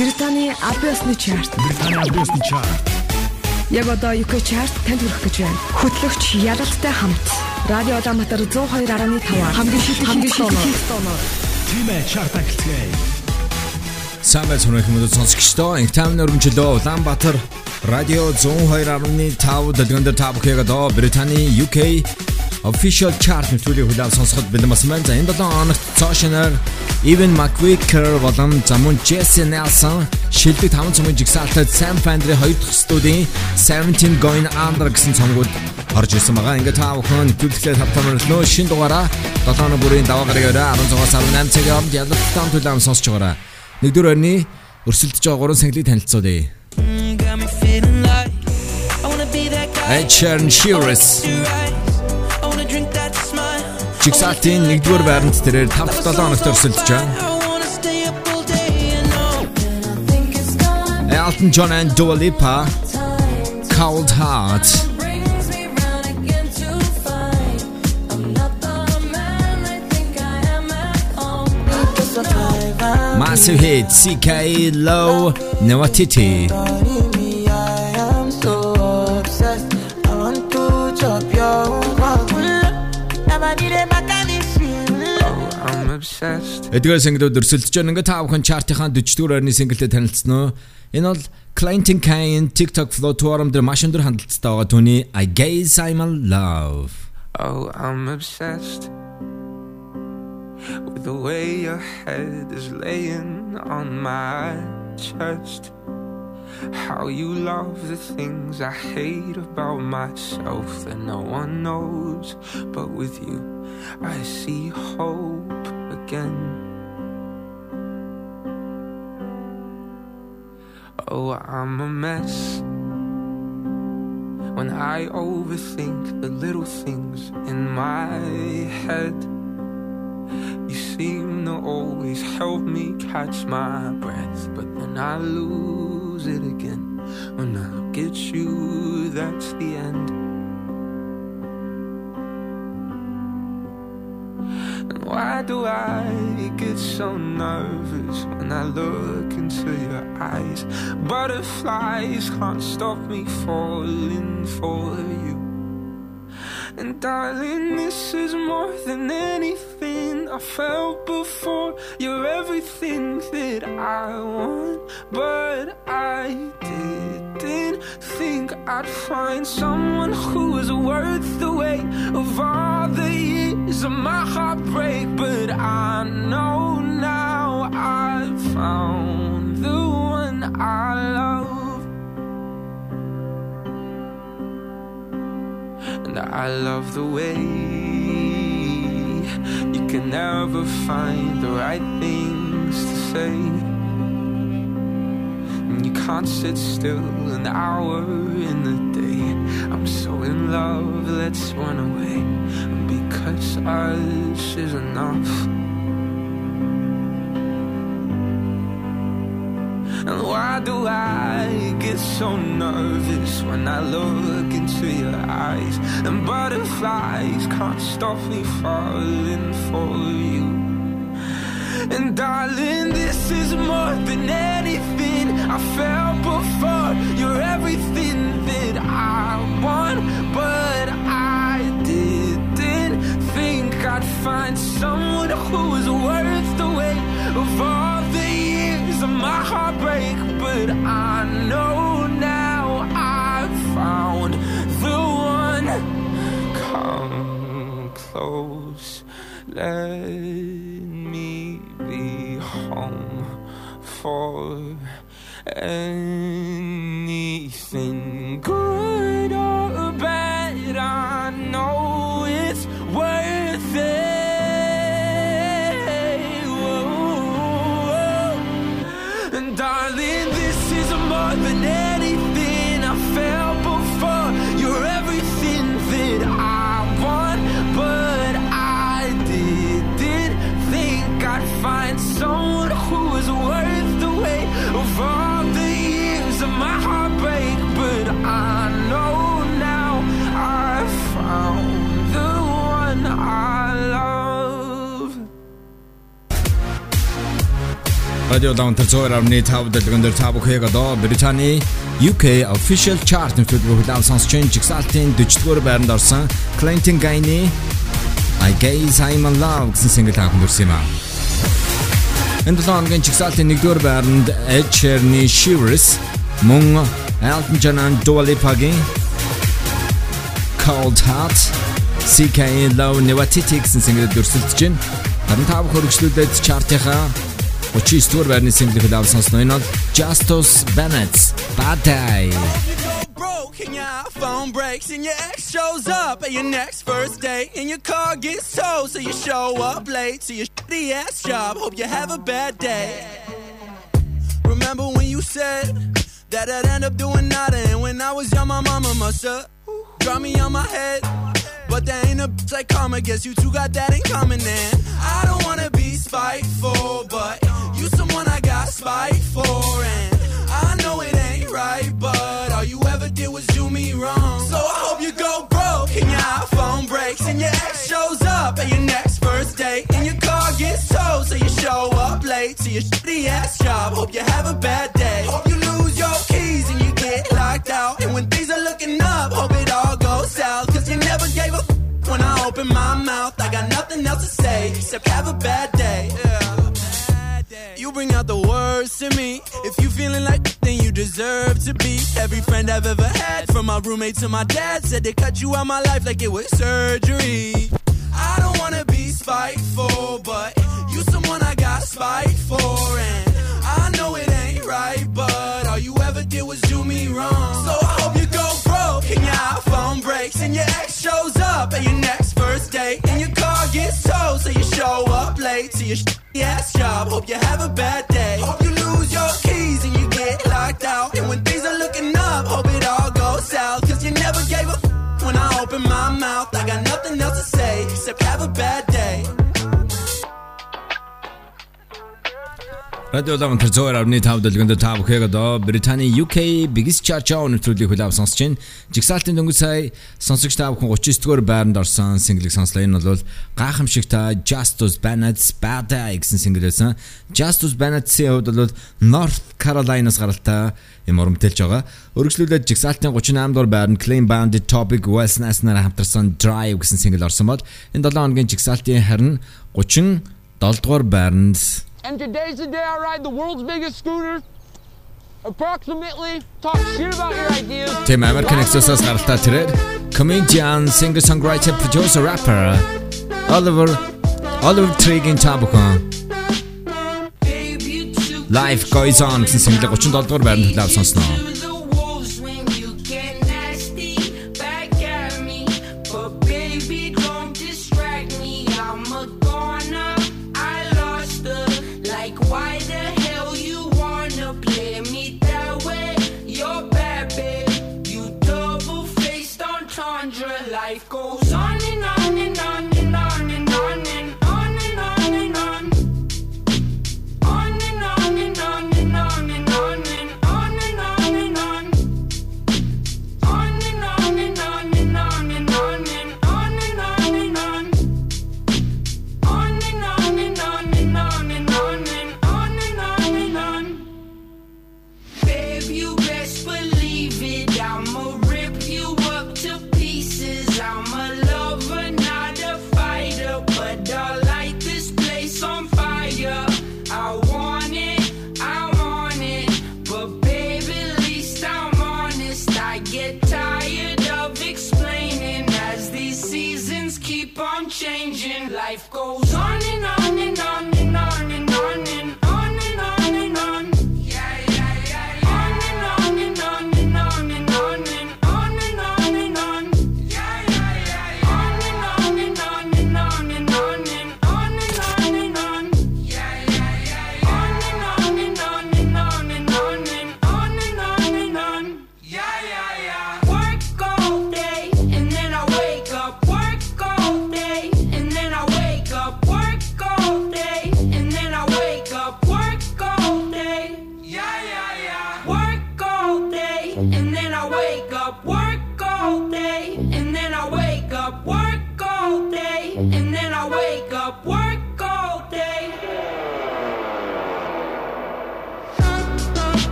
Британий Абиосны чарт. Британий Абиосны чарт. Яг одоо UK чарт танд хүрэх гэж байна. Хөтлөгч Ялалтай хамт Радио Улаанбаатар 102.5 хамгийн шилдэг хамгийн шилдэг тоноор. Тимэ чарт ахилцгээе. Самбай цонх хүмүүст сонсогчдоо инх таймны өргөмжлөө Улаанбаатар радио 102.5 дэлгэн дээр та бүхэнд одоо Британий UK official chart нэвтрүүлгийг хүлээн сонсоход бэлэн басан байна. За энэ 7 хоногт цаашнаар Even McVicker болон замун Jesse Nelson шилдэг 5 цомын жигсаалтад Sam Fender хоёр дахь студийн 17 Going Under гэсэн цомгууд орж ирсэн байгаа. Ингээ та бүхэн төвлөлөө тавтамаар нөө шин дугаараа 7 хоног бүрийн даваа гарагаараа 16-аас 18 цагийн хооронд ялалтан төлөм сонсож байгаараа. Нэгдүгээр орны өрсөлдөж байгаа гурван сэнгэлийг танилцуулъя. Ed Sheeran Shearers Jigsaw-ийн 1-р байранд тэрээр 5-7 хоногт өрсөлдөж байна. Elton John and Dua Lipa Cold Heart Massive hit CK Low Nawatiti Эдгээр single өрсөлдөж байна. Ингээ та бүхэн чартынхаа 40-р орны single-тэй танилцсан уу? Энэ бол Clinton Kane TikTok Flow Forum дээр маш өндөр хандлттай байгаа түүний I Guess I'm in Love. Oh, I'm obsessed with the way your head is laying on my chest. How you love the things I hate about myself that no one knows. But with you, I see hope again. Oh, I'm a mess. When I overthink the little things in my head, you seem to always help me catch my breath, but then I lose it again. When I look at you, that's the end. And why do I get so nervous when I look into your eyes? Butterflies can't stop me falling for you. And darling, this is more than anything I felt before. You're everything that I want, but I didn't think I'd find someone who was worth the weight of all the years of my heartbreak. But I know now I've found the one I love. And I love the way you can never find the right things to say. And you can't sit still an hour in the day. I'm so in love, let's run away. Because us is enough. Why do I get so nervous when I look into your eyes? And butterflies can't stop me falling for you. And darling, this is more than anything I felt before. You're everything that I want, but I didn't think I'd find someone who was worth the weight of all the of my heartbreak. But I know now I've found the one. Come close, let me be home for anything I love. радио даунтер цоор амны тав дэлгэн дээр та бүхэйг одоо Британий UK official chart нэвтрүүлэг хүлээв сонсч чинь жигсаалтын 40-р байранд орсон Clinton Gaine I guess I'm in love гэсэн single таахын дурсан юм аа. Энэ долооногийн жигсаалтын 1-р байранд Ed Sheeran-ийн Shivers мөн Elton John-ын Dua Lipa-гийн Cold Heart CK Low Nevatiti гэсэн single дүрсэлдэж байна. Харин та бүхэн хөргөжлүүлээд чартынхаа čist urverni singli vydal som snojnot Justus Bennett's Pataj. And your phone breaks, and your ex shows up at your next first date, and your car gets towed, so you show up late to your shitty ass job. Hope you have a bad day. Remember when you said that I'd end up doing nothing? When I was young, my mama must have dropped me on my head but there ain't a bitch like karma. Guess you two got that in common. And I don't wanna be spiteful, but you someone I got spite for. And I know it ain't right, but all you ever did was do me wrong. So I hope you go broke and your iPhone breaks and your ex shows up at your next first date and your car gets towed, so you show up late to your shitty ass job. Hope you have a bad day. Hope you lose your keys and you get locked out. And when things are looking up, hope when I open my mouth. I got nothing else to say except have a bad day. You bring out the worst to me. If you feeling like then you deserve to be. Every friend I've ever had, from my roommate to my dad, said they cut you out my life like it was surgery. I don't wanna be spiteful, but you someone I got spite for, and I know it ain't right, but all you ever did was do me wrong. So I hope you go broke and your iPhone breaks and your ex shows up at your next first date and your car gets towed, so you show up late to your shitty ass job. Hope you have a bad day. Hope you lose your keys and you get locked out, and when things are looking up, hope it all goes south, cause you never gave a f- when I open my mouth. I got nothing else to say except have a bad day. Радио Ламтар зөөр авны тав дэлгэнд та бүхэйг одоо Британий UK Biggest Chart Show нэвтрүүлгийг хүлээв сонсож байна. Жигсаалтын дөнгөж сая сонсогч та бүхэн 39-р байранд орсон single-ийг сонслоо. Энэ бол гайхамшигтай Justus Bennett's Bad Day гэсэн single байсан. Justus Bennett-ийн хувьд бол North Carolina-с гаралтай юм урамтэлж байгаа. Өргөжлүүлээд жигсаалтын 38 дугаар байранд Clean Bandit Topic West Nas-нар хамтарсан Drive гэсэн single орсон бол энэ 7 хоногийн жигсаалтын харин 37 дугаар байранд And today's the day I ride the world's biggest scooter. Approximately talk shit about your ideas. Тэм American Exodus-аас гаралтай тэрээр comedian, singer-songwriter, producer, rapper Oliver Oliver Tree-ийн чабухан Life Goes On гэсэн single 37 дугаар байранд хүлээв сонсноо. Life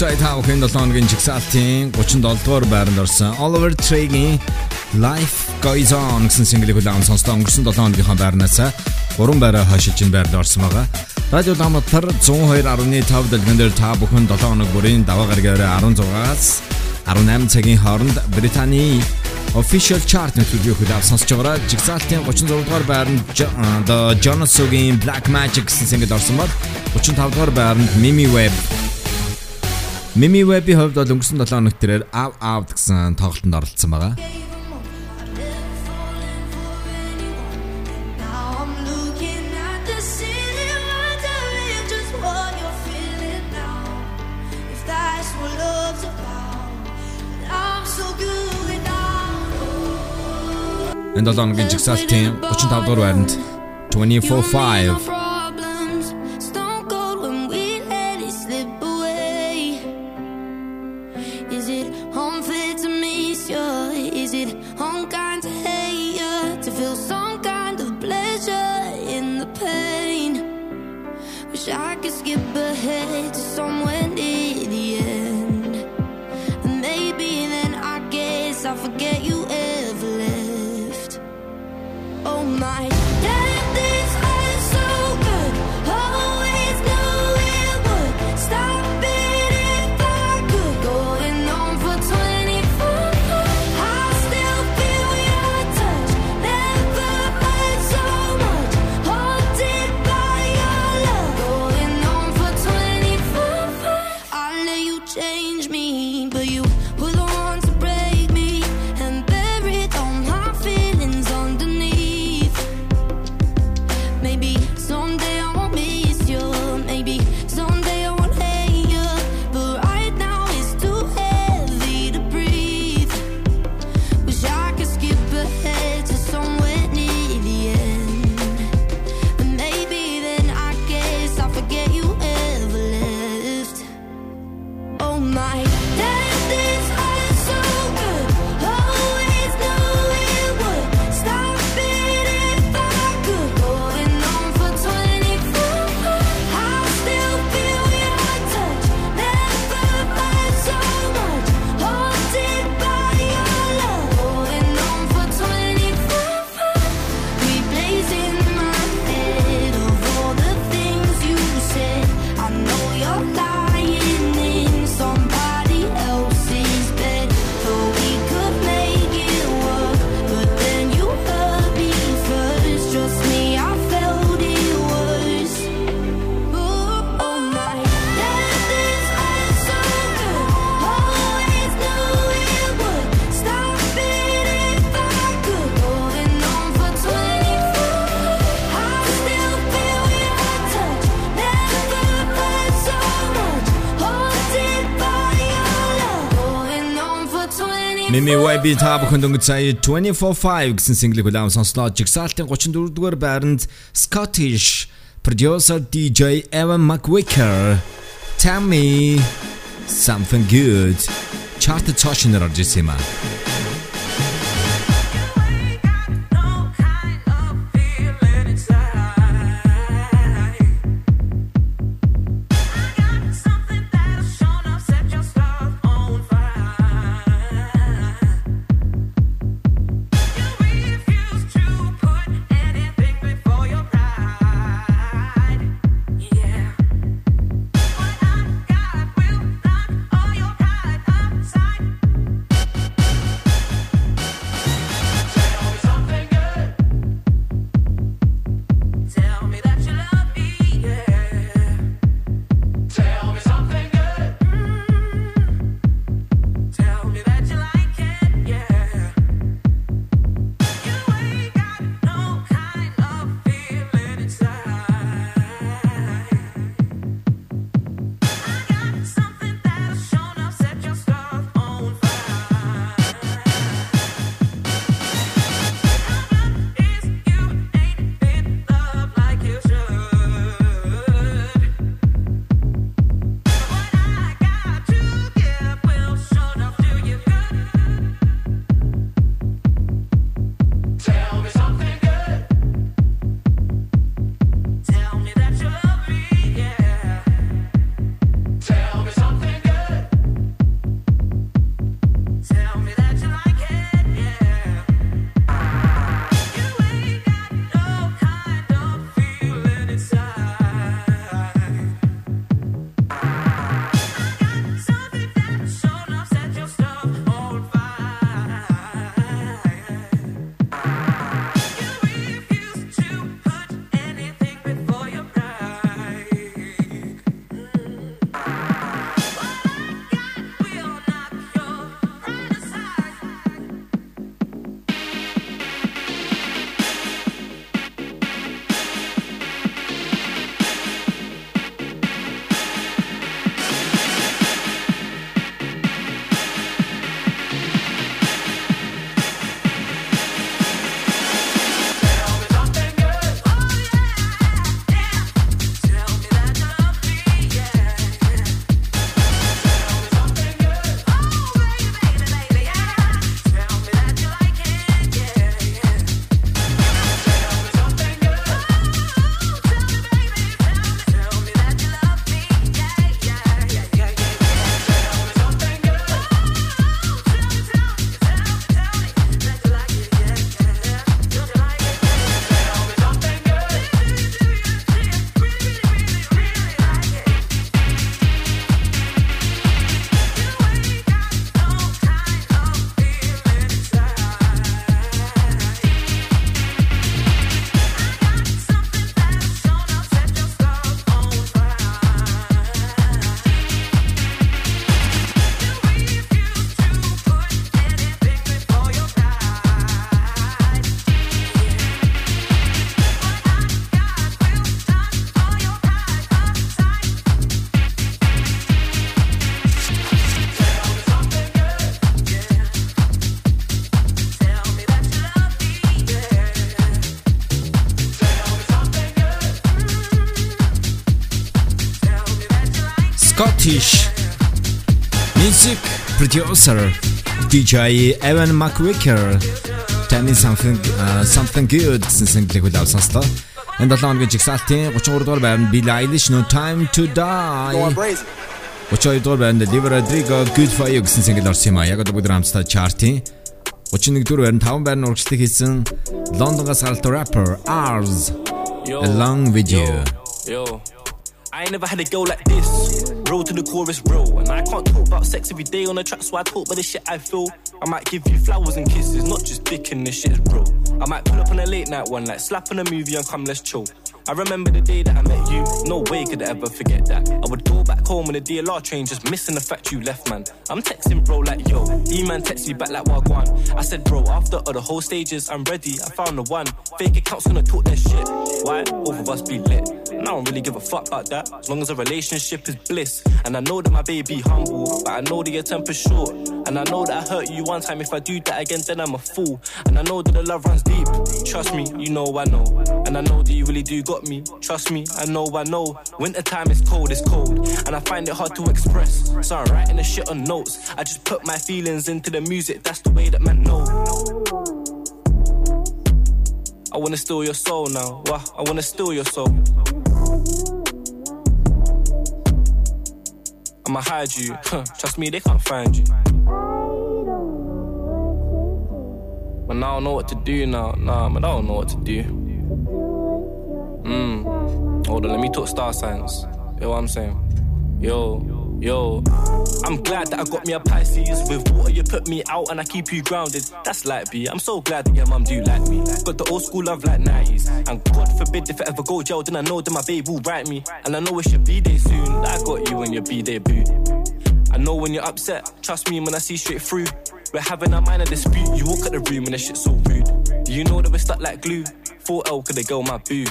цай тав хэн 7 хоногийн жигсаалтын 37 дугаар байранд орсон Oliver Tree-ийн Life Goes On гэсэн single-ийг хүлээн сонслоо өнгөрсөн 7 хоногийнхаа байрнаас 3 байраа хашиж энэ байранд орсон байгаа. Радио Даматар 102.5 дэлгэн дээр та бүхэн 7 хоног бүрийн даваа гарагаар 16-аас 18 цагийн хооронд Британий official chart нэвтрүүлгийг хүлээн сонсож байгаа. Жигсаалтын 36 дугаар байранд The Jonas-гийн Black Magic гэсэн single орсон бол 35 дугаар байранд Mimi Webb Mimi Webb-ийн хувьд бол өнгөрсөн 7 хоног тэрээр Out Out гэсэн тоглолтод оролцсон байгаа. Энэ 7 хоногийн жигсаалтын 35 дугаар байранд 24/5 Mimi YB та бүхэнд өнгөц сая 245 гэсэн single хүлээм сонслоо. Jigsaw-ийн 34 дугаар байранд Scottish producer DJ Evan McWicker Tell me something good. Chart цаашнаар орж ирсэн юм аа. producer DJ Evan McVicker Tell me something uh, something good гэсэн single-ийг хүлээв сонслоо. Энэ 7 хоногийн жигсаалтын 33 дугаар байранд Billie Eilish No Time to Die. 32 дугаар байранд Olivia Rodrigo Good for You гэсэн single орсон юм а. Яг одоо бүгд хамтдаа chart-ийн 31 дугаар байранд 5 байрны урагшлыг хийсэн Лондонгоос гаралтай rapper Ars Along with you. Yo. I ain't never had a girl like this. Roll to the chorus, bro. And I can't talk about sex every day on the track, so I talk about the shit I feel. I might give you flowers and kisses, not just dick and this shit is bro. I might pull up on a late night one, like slap on a movie and come, let's chill. I remember the day that I met you, no way could I ever forget that. I would go back home on the DLR train, just missing the fact you left, man. I'm texting bro like, yo, E-man text me back like Wagwan. I said, bro, after all the whole stages, I'm ready, I found the one. Fake accounts gonna talk their shit. Why? Both of us be lit. And I don't really give a fuck about that, as long as a relationship is bliss. And I know that my baby humble, but I know that your temper's short. And I know that I hurt you one time, if I do that again, then I'm a fool. And I know that the love runs deep, trust me, you know I know. And I know that you really do got me, trust me, I know I know. Winter time is cold, it's cold, and I find it hard to express. So I'm writing the shit on notes, I just put my feelings into the music, that's the way that man know. I wanna steal your soul now, wah, I wanna steal your soul. I'ma hide you, huh, trust me, they can't find you. But now I don't know what to do now, nah, man, I don't know what to do. Mmm, hold on, let me talk star signs. You know what I'm saying? Yo, yo. I'm glad that I got me a Pisces. With water, you put me out and I keep you grounded. That's like B. I'm so glad that your mum do like me. Got the old school love like 90s. And God forbid if I ever go jail, then I know that my babe will write me. And I know it's should be day soon. I got you when your B day boo. I know when you're upset, trust me when I see straight through. We're having a minor dispute. You walk out the room and the shit's so rude. You know that we're stuck like glue? 4L could they go my boo?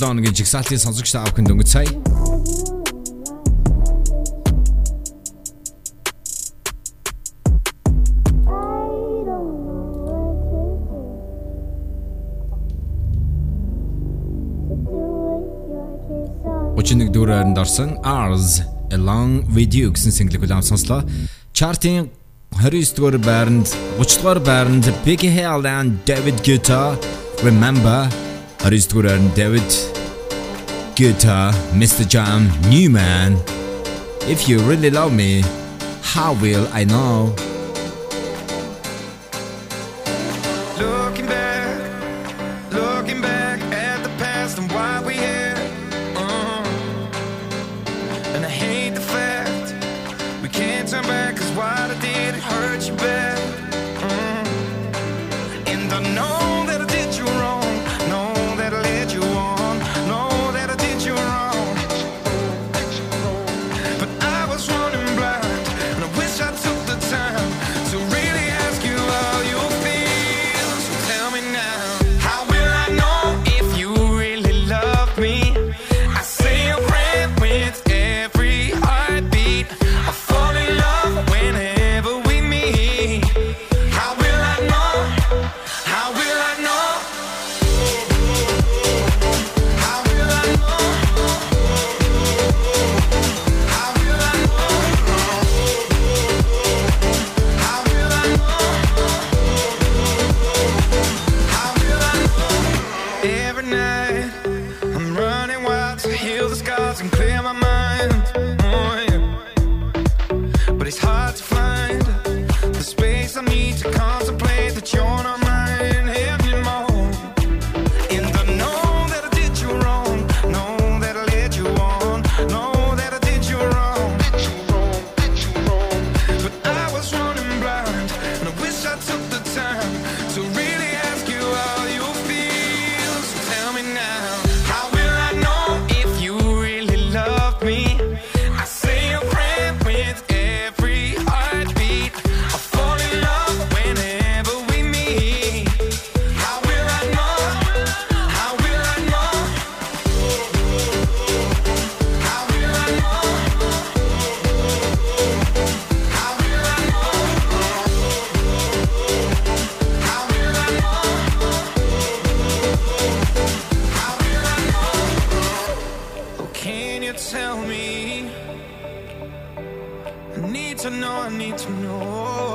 7 хоногийн жигсаалтын сонсогч та бүхэнд өнгөц сая. Учныг дөрөнд орсон Ars Along with You гэсэн single улаан сонслоо. Чартын 29 дугаар байранд 30 дугаар байранд Big Hell and David Guetta Remember Aristocrat David, Guetta, Mr. Jam, Newman. If you really love me, how will I know? tell me. I need to know, I need to know.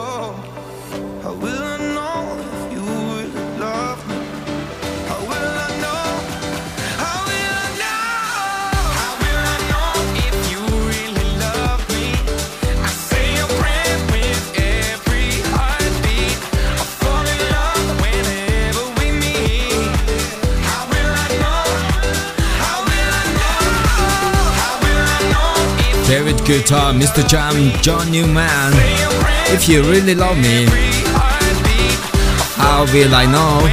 Guetta, Mr. Jam, John Newman. If you really love me, how will I know?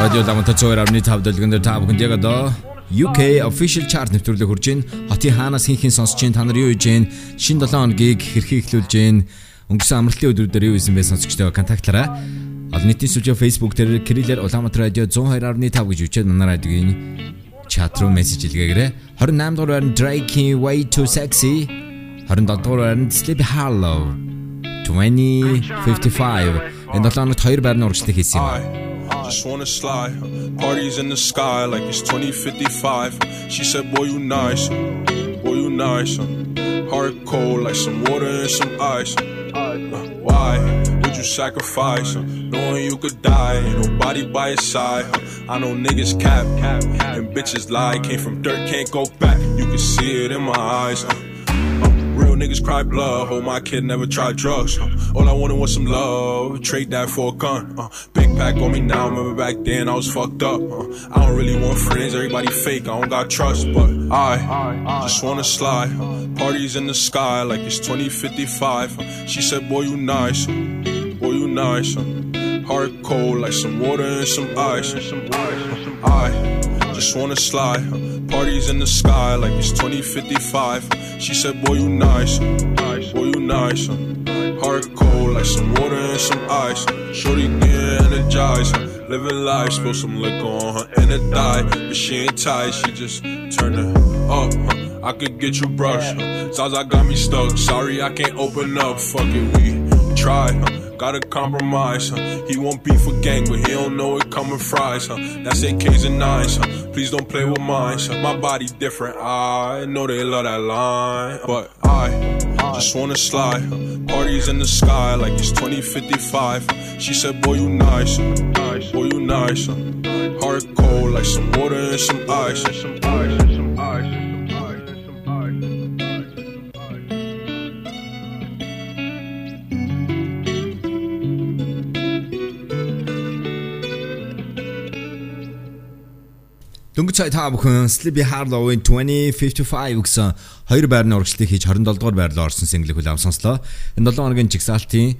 Радио Дамата цоор амны тав дэлгэн дээр та бүхэнд яг одоо UK official chart нэвтрүүлэг хурж байна. Хотын хаанаас хинхэн сонсож байна? Та нар юу хийж байна? Шинэ 7 хоногийг хэрхэн эхлүүлж байна? Өнгөрсөн амралтын өдрүүдээр юу хийсэн бэ сонсогчдоо контактлаарай. Олон нийтийн сүлжээ Facebook дээр Кириллер Улаанбаатар радио 102.5 гэж үчээд манай радиогийн чат руу мессеж илгээгээрэй. 28 дугаар байранд Drake Way Too Sexy 27 дугаар байранд Sleepy Hollow 2055 энэ 7 хоногт хоёр байрны урагшлыг хийсэн юм аа. Just wanna slide. Parties in the sky like it's 2055. She said, Boy, you nice. Boy, you nice. Heart cold like some water and some ice. Why would you sacrifice? Knowing you could die, ain't nobody by your side. I know niggas cap, cap, and bitches lie. Came from dirt, can't go back. You can see it in my eyes. Niggas cry blood. Hope my kid never tried drugs. Uh, All I wanted was some love. Trade that for a gun. Uh, big pack on me now. Remember back then I was fucked up. Uh, I don't really want friends. Everybody fake. I don't got trust. But I just wanna slide. Parties in the sky like it's 2055. Uh, She said, Boy, you nice. Boy, you nice. Heart cold like some water and some ice. I just wanna slide. Parties in the sky like it's 2055. She said, Boy, you nice. Boy, you nice. Heart cold like some water and some ice. Shorty get energized. Living life, spill some liquor on her and it die. But she ain't tight, she just turn it up. I could get you brushed. Zaza got me stuck. Sorry, I can't open up. Fuck it, we try. Gotta compromise, huh? He won't be for gang, but he don't know it coming fries, huh? That's AKs and nines, huh? Please don't play with mine, huh? My body different, I know they love that line, but I just wanna slide. Parties in the sky like it's 2055. huh? She said, Boy, you nice, boy, you nice. Heart cold like some water and some ice, Дөнгөж цай та бүхэн Sleepy Hollow-ын 2055 гэсэн хоёр байрны урагшлыг хийж 27 дугаар байрлал орсон single хүлээв сонслоо. Энэ 7 хоногийн жигсаалтын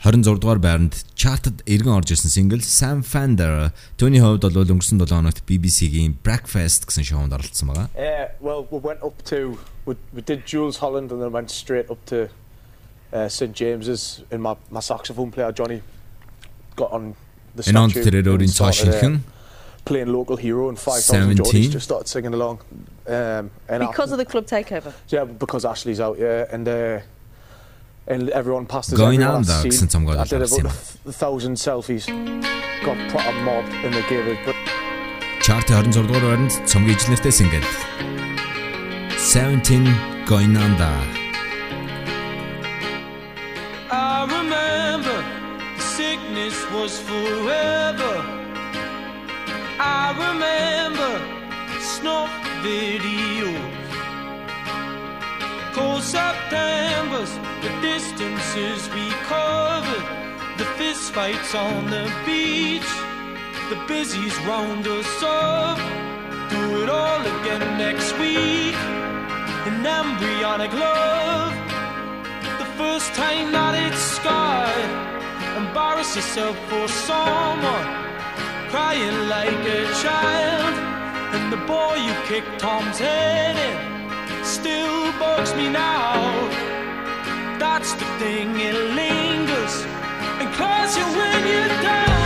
26 дугаар байранд charted эргэн орж ирсэн single Sam Fender түүний хувьд бол өнгөрсөн 7 хоногт BBC-гийн Breakfast гэсэн шоунд оролцсон байгаа. Uh, well, we went up to we, we did Jules Holland and then went straight up to uh, St James's. And my, my saxophone player Johnny got on the Энэ statue тэрээр and өөрийн цоо шинхэн playing local hero and five thousand 17. Geordies just started singing along. Um, and Because of the club takeover. yeah, because Ashley's out, yeah, and uh, and everyone passed us. Going everyone on I'd though, seen. since I'm going I to did see about a, th- a thousand selfies. Got proper mobbed, and they gave it. But Chart-ийн 26 дугаар байранд цомгийн ижлэртэй single 17 Going Under I remember the sickness was forever. I remember snuff videos. Cold Septembers, the distances we covered, the fist fights on the beach, the busies round us up. Do it all again next week. An embryonic love the first time that it's scarred. Embarrass yourself for someone, crying like a child. And the boy you kicked Tom's head in still bugs me now. That's the thing, it lingers and claws you when you're down.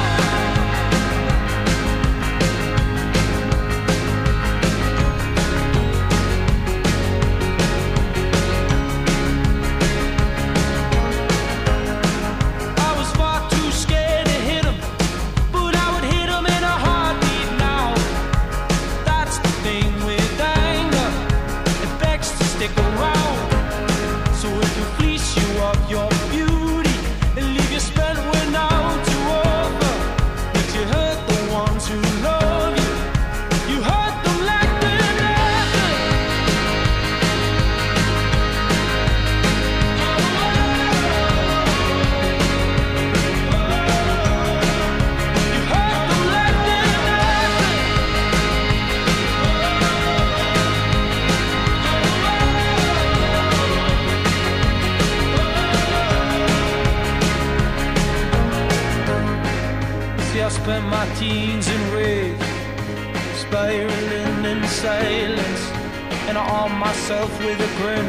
Myself with a grin,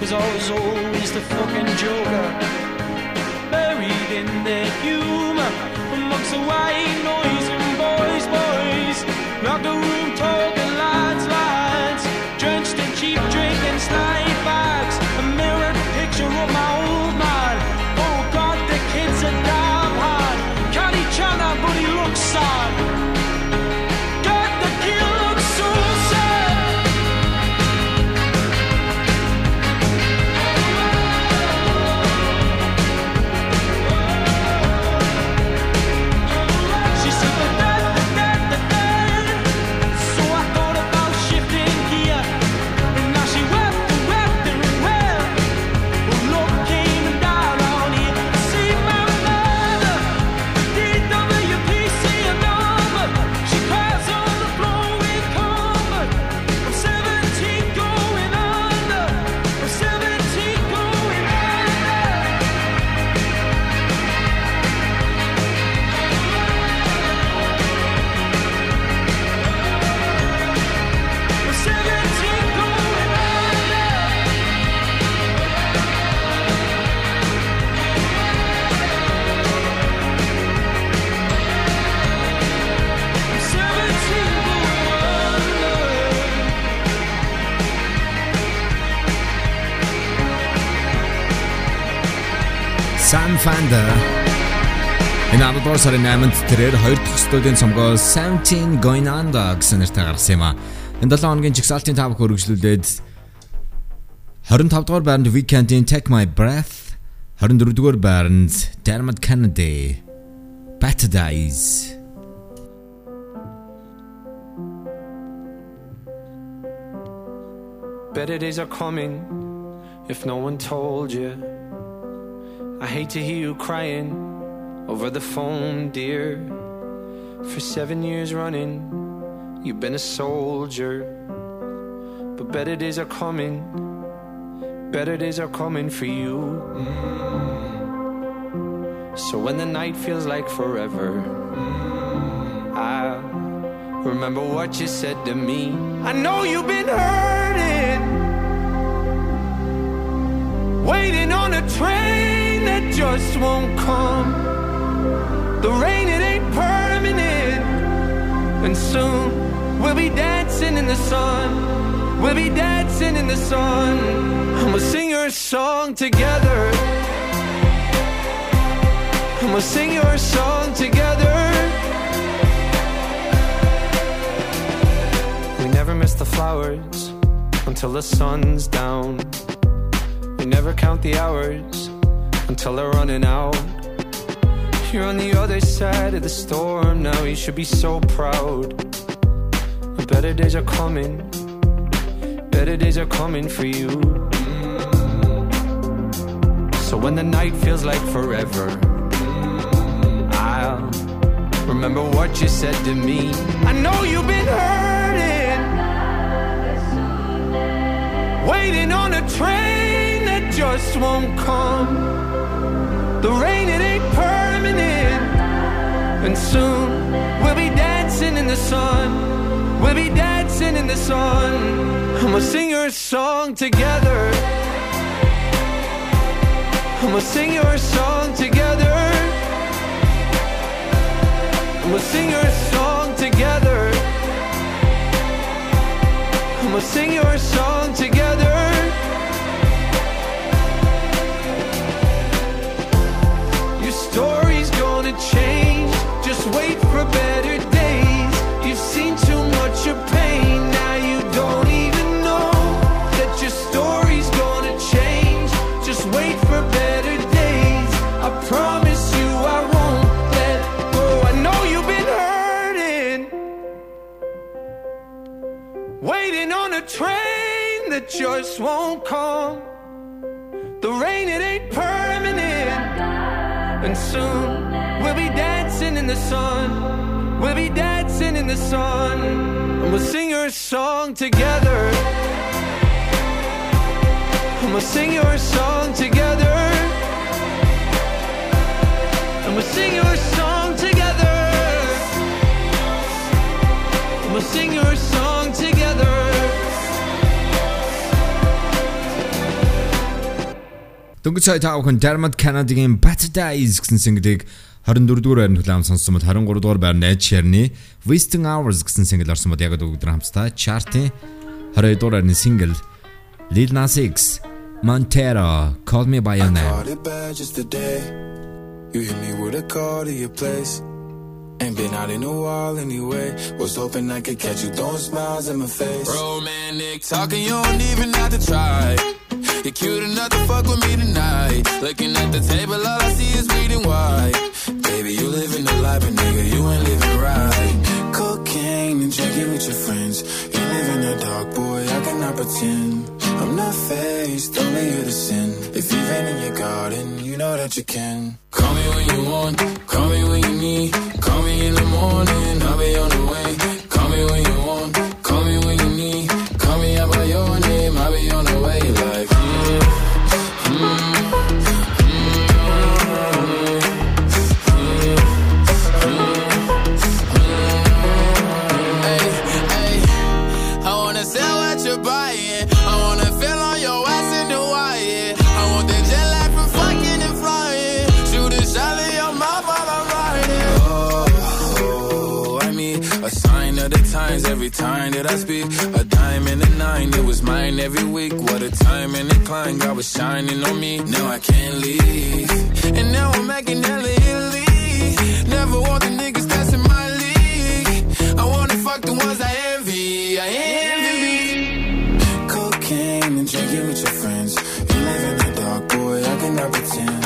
cause I was always the fucking joker. Buried in their humor, amongst the white noise and boys, boys. Locker room 2 сарын 8-нд тэрээр хоёр дахь студийн цомгоо Something Going On гэсэн нэртэй гарсан юм а. Энэ 7 хоногийн жигсаалтын таамаг хөргөжлүүлээд 25 дугаар байранд Weekend-ийн Take My Breath 24 дугаар байранд Dermot Kennedy Better Days. Better days are coming if no one told you I hate to hear you crying. Over the phone, dear. For seven years running, you've been a soldier. But better days are coming, better days are coming for you. Mm. So when the night feels like forever, mm, I remember what you said to me. I know you've been hurting, waiting on a train that just won't come. The rain, it ain't permanent, and soon we'll be dancing in the sun. We'll be dancing in the sun, we'll sing your song together. We'll sing your song together. We never miss the flowers until the sun's down. We never count the hours until they're running out. You're on the other side of the storm now. You should be so proud. Better days are coming. Better days are coming for you. So when the night feels like forever, I'll remember what you said to me. I know you've been hurting, waiting on a train that just won't come. The rain, it ain't permanent, and soon we'll be dancing in the sun. We'll be dancing in the sun, we'll sing your song together. We'll sing your song together. We'll sing your song together. We'll sing your song together. the sun. We'll be dancing in the sun. And we'll sing your song together. And we'll sing your song together. And we'll sing your song together. we'll sing your song together. Дөнгөж сая тав хүн Dermot Kennedy-гийн Better Days гэсэн single-ийг 24 дугаар байранд хүлээн сонссон бод 13 дугаар байранд Ed Sheeran-ы Wasting Hours гэсэн single орсон бод яг өдөр хамтдаа chart-ийн 22 дугаар байрны single Lil Nas X Montero Call Me By Your Name Caught it bad just today. You hit me with a call to your place. Ain't been out in a while anyway. Was hoping I could catch you throwing smiles in my face. Romantic talking, you don't even have to try. You're cute enough to fuck with me tonight. Looking at the table, all I see is bleeding white. Baby, you living the life, but nigga, you ain't living right. Cocaine and drinking with your friends. You live in the dark, boy, I cannot pretend. I'm not faced, only you to sin. If you've been in your garden, you know that you can. Call me when you want, call me when you need. Call me in the morning, I'll be on the way. That I speak. A dime and a nine, it was mine every week. What a time and climb, God was shining on me. Now I can't leave. And now I'm making hella Italy. Never want the niggas that's in my league. I wanna fuck the ones I envy. I envy. Cocaine and drinking with your friends. You live in the dark, boy, I cannot pretend.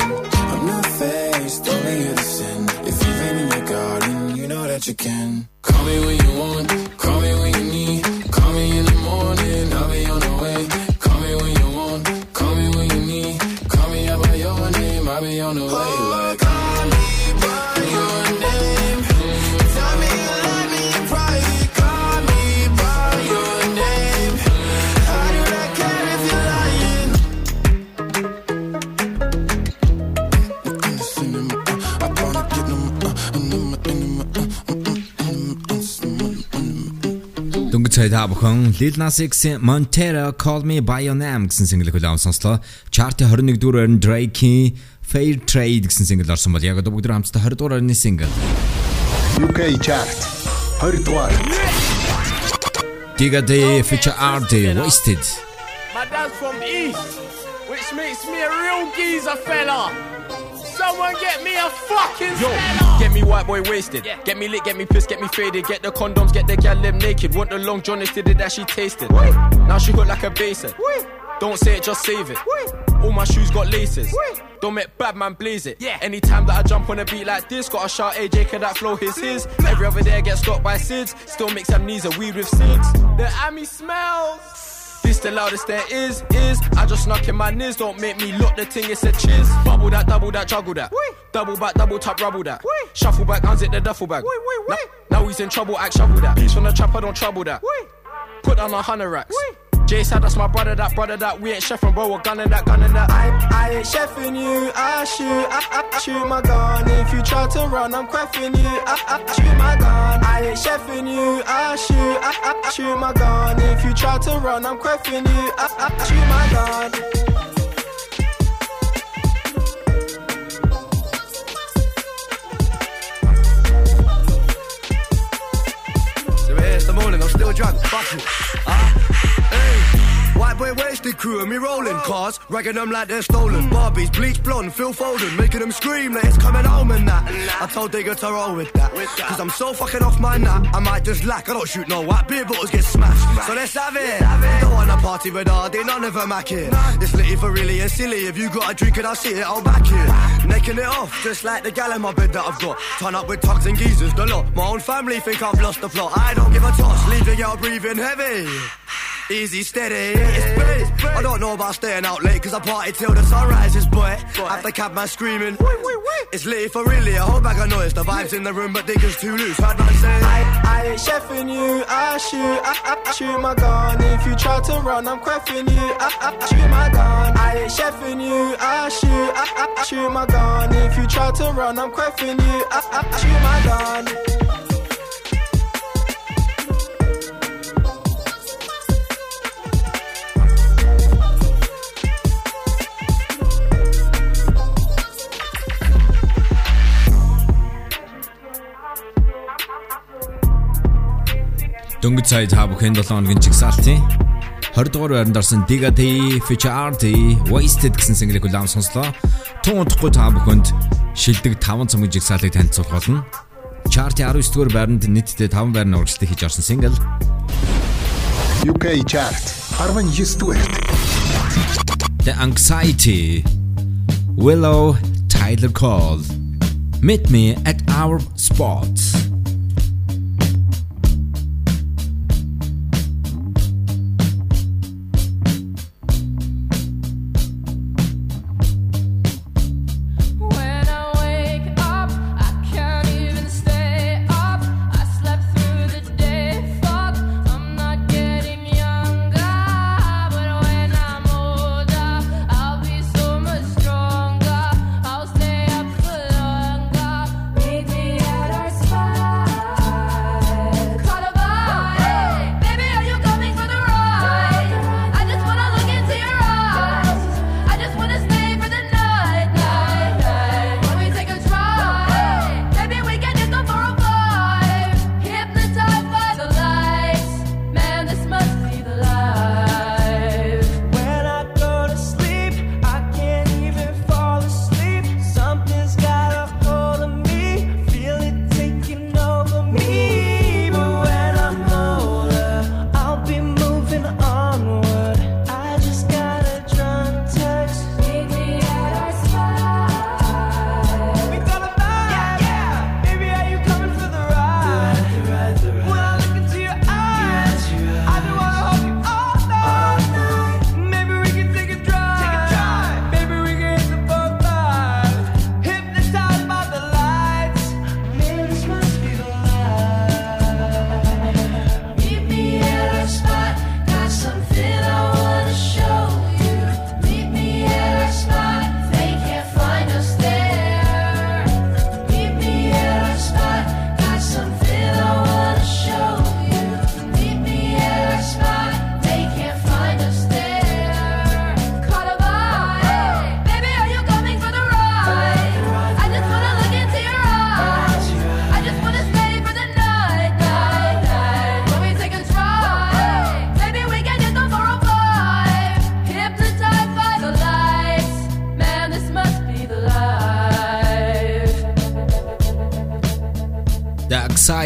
I'm not faced, only you to sin. If you've been in your garden, you know that you can. Call me when you want, call me when you I'll be on the way. Like, call me by your name. Tell me you love me in private. Call me by your name. How do I care if you're lying? Дөнгөж сая та бүхэн Lil Nas X-ийн Montero Call Me By Your Name гэсэн single хүлээн сонслоо. Chart-ийн 21 дугаар байранд Drake-ийн Fair Trade гэсэн single орсон бол яг одоо бүгд хамтдаа 20 дугаар орны single. UK chart 20 дугаар. Digga D feature ArrDee Wasted. My dad's from East, which makes me a real geezer fella. Someone get me a fucking Yo, get me white boy wasted. Yeah. Get me lit, get me pissed, get me faded. Get the condoms, get the gal them naked. Want the long Johnny did it that she tasted. Wee. Now she look like a basin. Don't say it, just save it. Wee. All my shoes got laces. Wee. Don't make bad man blaze it. Yeah. Anytime that I jump on a beat like this, got a shout AJ, can that flow his his. Every other day I get stopped by SIDS. Still mix amnesia, weed with SIDS. The Ami smells. This the loudest there is, is. I just snuck in my niz, don't make me look the thing, it's a chiz. Bubble that, double that, juggle that. Double back, double tap, rubble that. Shuffle back, unzip the duffel bag. Now, now he's in trouble, act shovel that. Beats from the trap, I don't trouble that. Put on a hundred racks. Jay said that's my brother, that brother, that we ain't chefing, bro. We're gunning that, gunning that. I, I ain't chefing you, I shoot, I, I, I shoot my gun. If you try to run, I'm crafting you, I, I, I shoot my gun. I ain't chefing you, I shoot, I, I, I shoot my gun. If you try to run, I'm crafting you, I, I, I shoot my gun. So here's the morning, I'm still drunk. Fuck you. Why Boy wasted crew and me rolling cars, ragging them like they're stolen. Barbies, bleach blonde, Phil Foden, making them scream like it's coming home and that. I told Digga to roll with that, cause I'm so fucking off my nut. I might just lack, I don't shoot no white beer bottles get smashed. So let's have it. Don't wanna party with Hardy, none of them hack it. This litty for really and silly. If you got a drink and I see it, I'll back it. Necking it off, just like the gal in my bed that I've got. Turn up with tugs and geezers, the lot. My own family think I've lost the plot. I don't give a toss, leaving y'all breathing heavy. Easy, steady, it's I don't know about staying out late cause I party till the sun rises, boy. After cab man screaming, wait, wait, wait. it's late for really a whole bag of noise. The vibes in the room, but diggers too loose. Heard man say, I, I ain't chefing you, I shoot, I, I, I shoot my gun. If you try to run, I'm crafting you, I, I, I shoot my gun. I ain't chefing you, I shoot, I, I, I shoot my gun. If you try to run, I'm crafting you, I, I, I shoot my gun. Дөнгөж цай та бүхэн 7 хоногийн чигсалтын 20 дугаар байранд орсон Digati, Featurity, Wasted гэсэн single-ийг улам сонслоо. Тун удахгүй та бүхэнд шилдэг 5 цамгийн жигсаалыг танилцуулах болно. Chart-ийн 19 дугаар байранд нийтдээ 5 байрны урагшлалт хийж орсон single UK Chart 19 дугаар. The Anxiety Willow Tyler Cole Meet me at our spot.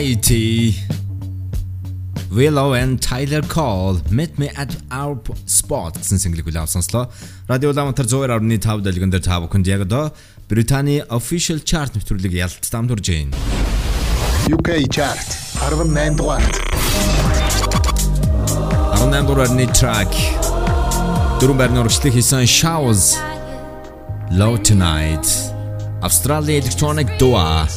Society. Willow and Tyler Cole Meet Me at Our Spot гэсэн single хүлээв сонслоо. Радио Ламтар 102.5 дэлгэн дээр та бүхэнд яг одоо Британий official chart нэвтрүүлэг ялт дамжурж байна. UK chart 18 дугаарт 18 дугаарны track дөрөв байрны урагшлыг хийсэн Showers Low Tonight Australia Electronic Duo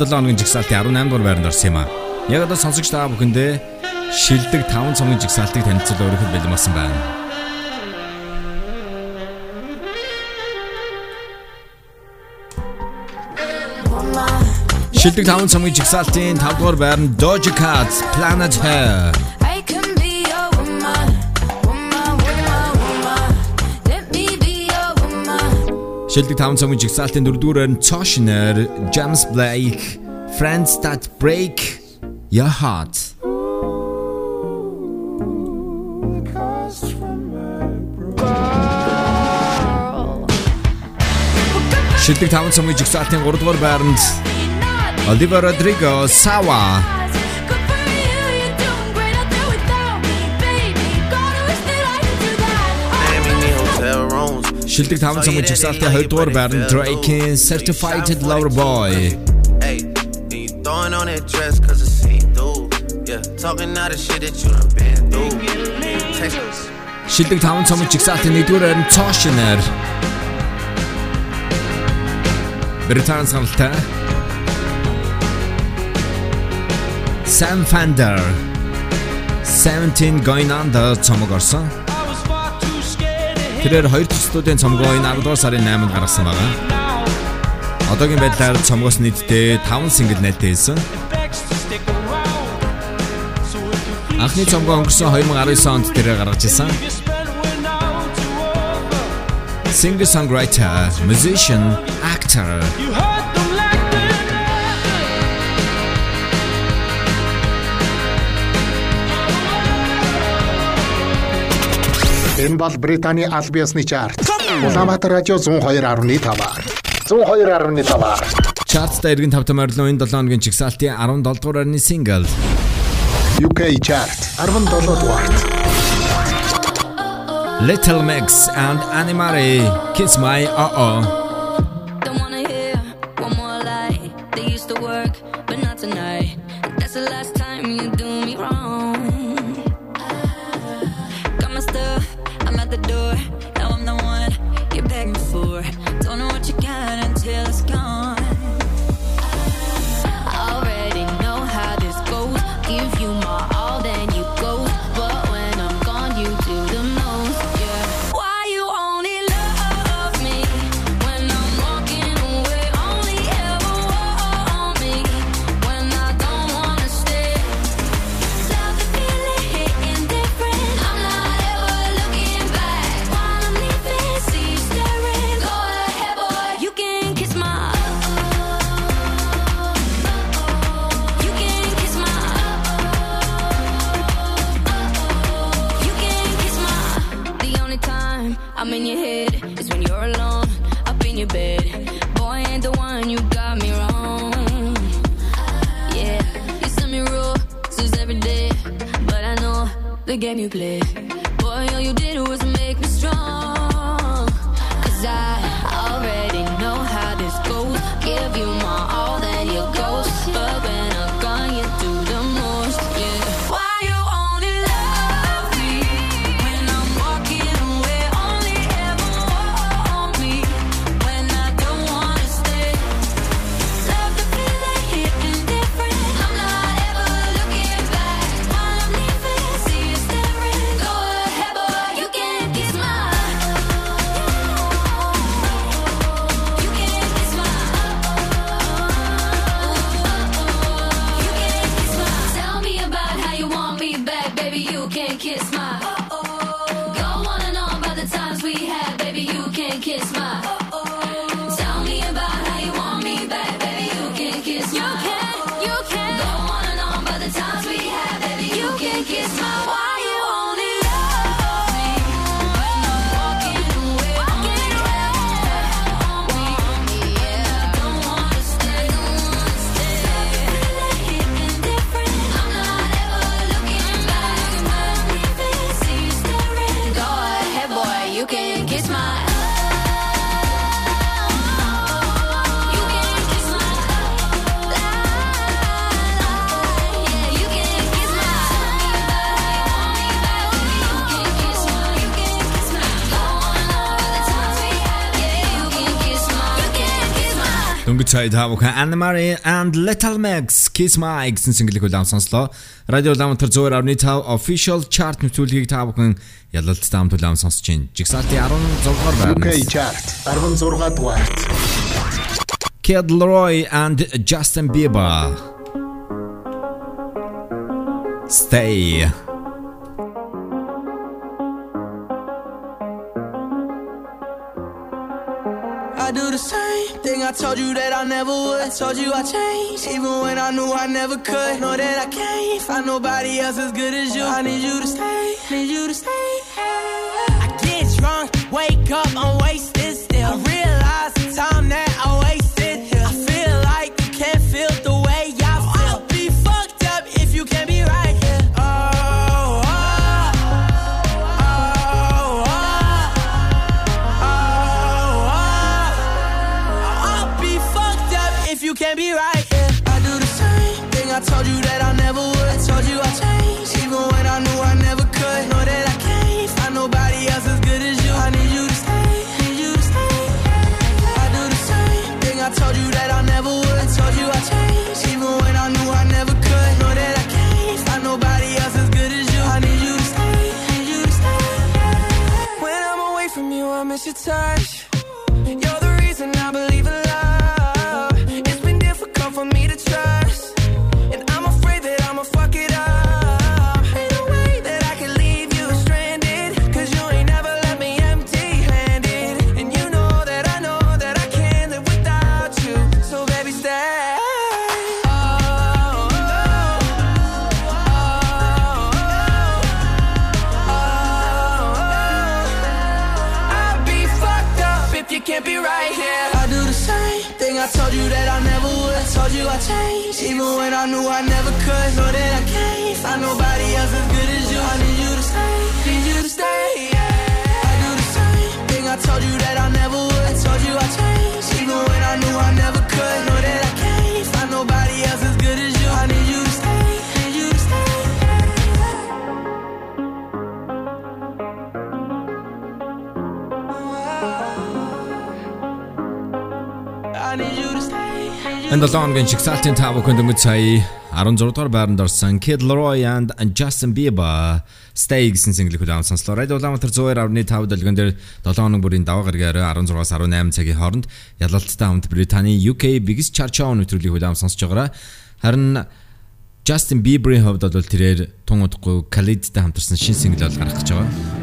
2017 оны жигсаалтын 18 дугаар байранд орсон юм аа. Яг одоо сонсогч та бүхэндээ шилдэг 5 цомын жигсаалтыг танилцуулж өргөхөд бэлэмсэн байна. Шилдэг 5 цомын жигсаалтын 5 дугаар байранд Doja Cat Planet Her Шилдэг 5 цомгийн жигсаалтын 4 дугаар байранд Toshner James Blake Friends That Break Your Heart. Шилдэг 5 цомгийн жигсаалтын 3 дугаар байранд Olivia Rodrigo Sawa Шилдэг 5 цомгийн жигсаалтын 2 дугаар байранд Drake-ийн Certified Lover Boy Hey, you throwing on that dress cause it's see through. Yeah, talking out of shit that you done been through. Шилдэг 5 цомгийн жигсаалтын 1 дугаар байранд Toshner Бритаан саналтай Sam Fender 17 going under цомог орсон. Тэрээр хоёр төслүүдийн цомгоо энэ 10 дугаар сарын 8-нд гаргасан байгаа. Одоогийн байдлаар цомгоос нийтдээ 5 сингл нээлттэй хэлсэн. Анхны цомгоо өнгөрсөн 2019 онд тэрээр гаргаж ирсэн. Singer songwriter, musician, actor. Энэ бол Британий аль биесны чарт. Улаанбаатар радио 102.5-аар. 102.5-аар. Чартта эргэн тавтан морилон энэ 7 хоногийн чигсаалтын 17 дугаар байрны сингл. UK chart 17 дугаарт. Little Mix and Animari Kiss My Uh-oh. Don't Inside Havok Anne-Marie and Little Max Kiss My гэсэн single-ийг улаан сонслоо. Радио Ламтар 102.5 official chart нөтөлгийг та бүхэн ялалт зам төлөв сонсож байна. Жигсаалтын 16-аар байна. UK chart 16 дугаарт. Kid Leroy and Justin Bieber Stay I told you that I never would. I told you I changed, even when I knew I never could. Know that I can't find nobody else as good as you. I need you to stay, need you to stay. I get drunk, wake up, I'm wasted still. I realize the time that I your touch. Knew I 7 хоногийн Jigsaw-ийн 5 бүхэн дөнгөж сая 16 дугаар байранд орсон Kid Laroi and Justin Bieber Stay гэсэн single-ийг удаан сонслоо. Radio Ламтар 102.5 дэлгэн дээр 7 хоног бүрийн даваа гаргаар 16-аас 18 цагийн хооронд ялалттай хамт Британий UK Biggest Chart Show нэвтрүүлгийг удаан сонсож байгаараа. Харин Justin Bieber-ийн хувьд бол тэрээр тун удахгүй Khalid-тай хамтарсан шинэ single бол гарах гэж байгаа.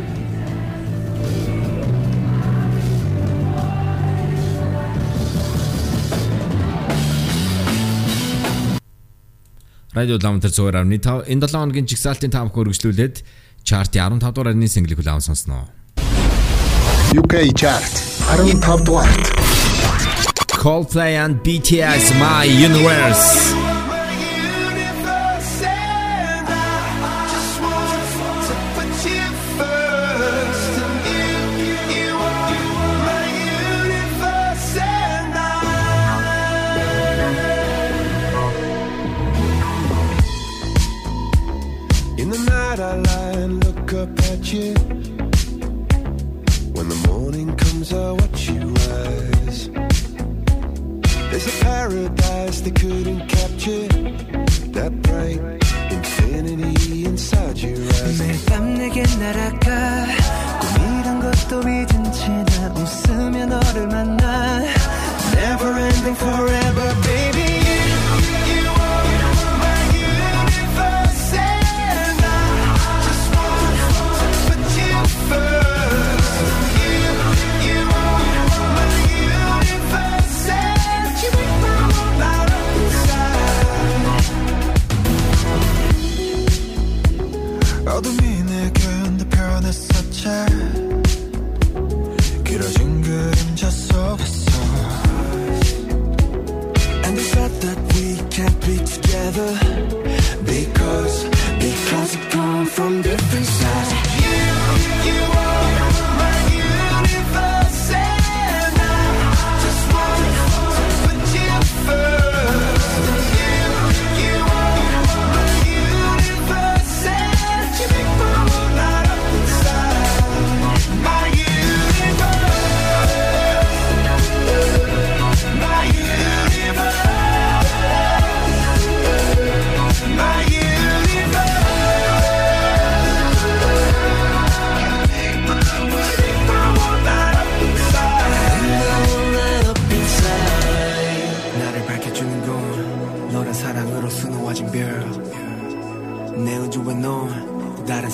Радио Ламтар 102.5 энэ 7 хоногийн 5 бүхэн үргэлжлүүлээд чартын 15 дугаар арны single-ийг удаан сонсноо. UK chart 15 дугаарт. Coldplay and BTS My Universe. paradise they couldn't capture. That bright infinity inside your eyes. 매일 밤 내게 날아가 꿈이란 것도 잊은 채나 웃으며 너를 만나 Never ending forever baby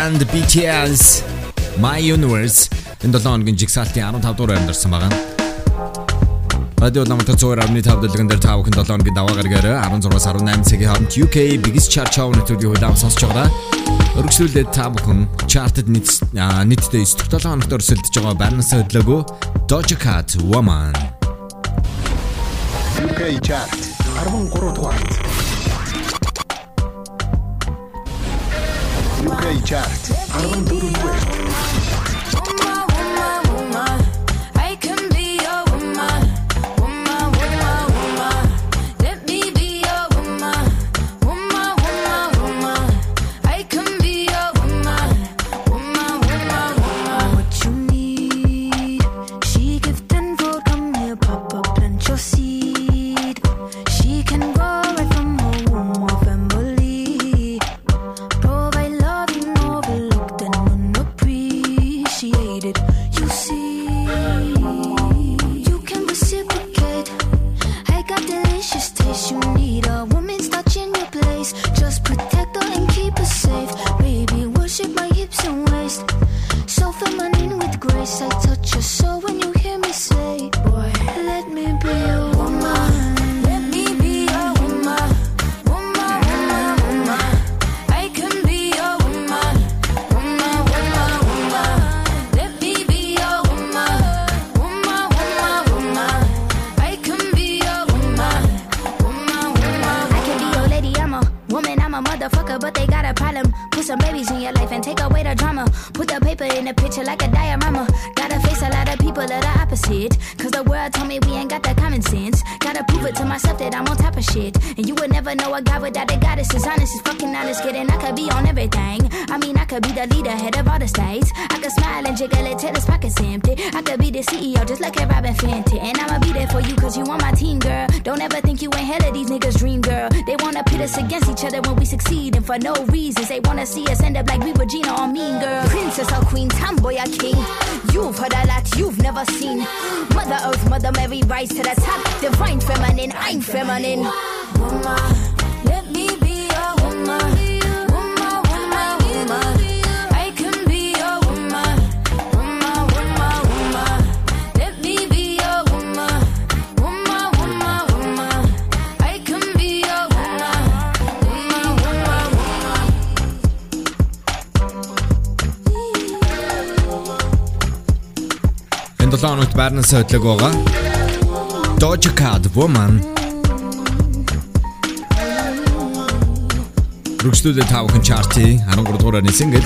and BTS My Universe энэ 7 хоногийн жигсаалтын 15 дугаар амьдарсан байгаа. Радио намтай зөөр амны тав дэлгэн дээр та бүхэн 7 хоногийн даваа гаргаараа 16-аас 18 цагийн хооронд UK Biggest Chart Show нэвтрүүлгийн хөдөө сонсож байгаа. Өргөжлүүлээд та бүхэн чартад нийт нийтдээ 9 дахь 7 хоногт өрсөлдөж байгаа Barnes хөдлөгөө Doja Cat Woman. UK Chart 13 дугаарт. UK Chart. Arvan Durum Web. Tomboy or king. You've heard a lot you've never seen. Mother Earth, Mother Mary, rise to the top. Divine feminine, I'm feminine. Woman, Энэ 7 хоногт Barnes хөдлөг байгаа. Doja Cat Woman. Рүгслүүдээ тав хүн чартыг 13 дугаарны single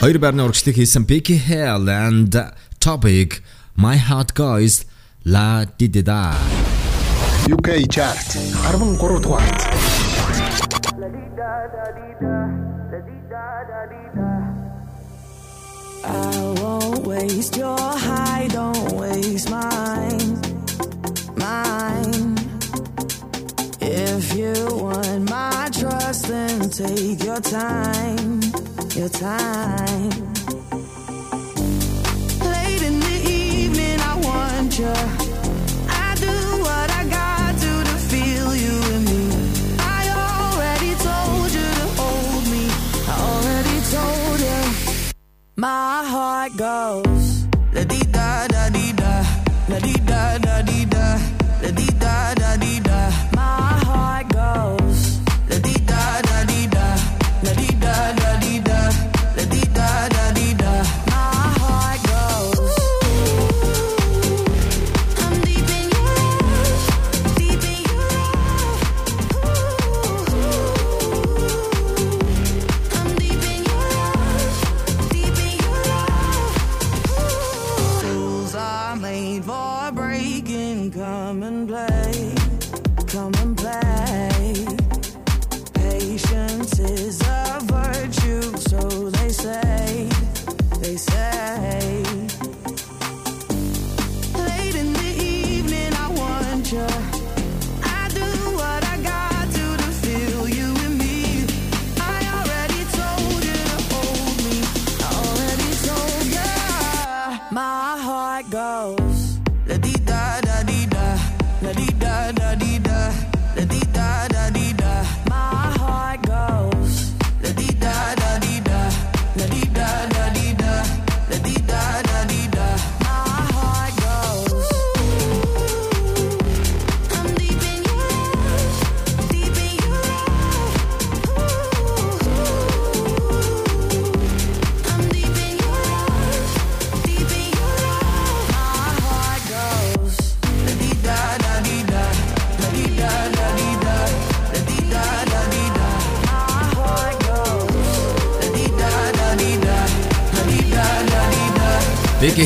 хоёр байрны урагшлыг хийсэн Becky Hale and Topic My Heart Goes La Di Di Da. UK Chart 13 дугаарт. I waste your high, don't waste mine. Mine. If you want my trust, then Take your time, your time. Late in the evening, I want you. My heart goes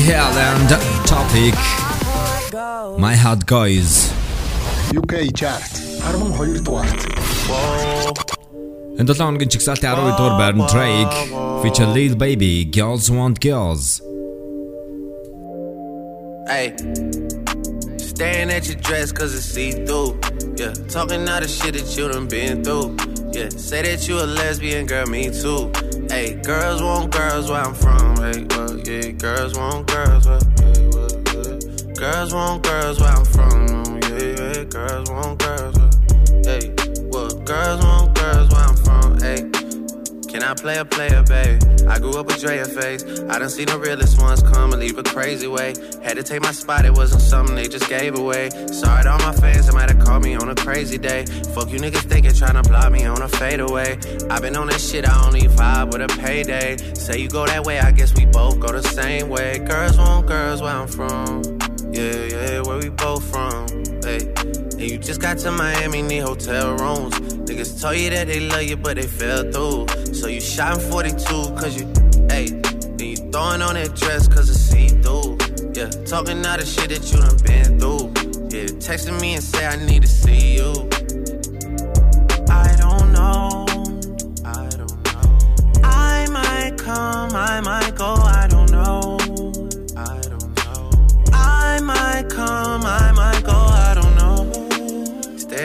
Vicky Hale and Topic My Heart Guys UK Chart 12 дугаарт. Энэ 7 хоногийн чигсалтын 12 дугаар байрны Drake feature Lil Baby Girls Want Girls Hey, staring at your dress cause it's see through. Yeah, talking all the shit that you done been through. Yeah, say that you a lesbian, girl, me too. Hey, girls want girls where I'm from. Hey, well, yeah, girls want girls where, yeah, uh, well, yeah. Girls want girls where I'm from. Yeah, yeah, girls want girls where, hey, well, girls want can I play a player, babe? I grew up with Drea face. I done seen the realest ones come and leave a crazy way. Had to take my spot, it wasn't something they just gave away. Sorry to all my fans that might have called me on a crazy day. Fuck you niggas thinking trying to block me on a fadeaway. i been on this shit, I only vibe with a payday. Say you go that way, I guess we both go the same way. Girls want girls where I'm from. Yeah, yeah, where we both from. Hey. And you just got to Miami, need hotel rooms. Niggas told you that they love you, but they fell through. So you shot in 42, cause you, hey, then you throwing on that dress, cause it's see through. Yeah, talking all the shit that you done been through. Yeah, texting me and say I need to see you. I don't know, I don't know. I might come, I might go, I don't know. I don't know. I might come, I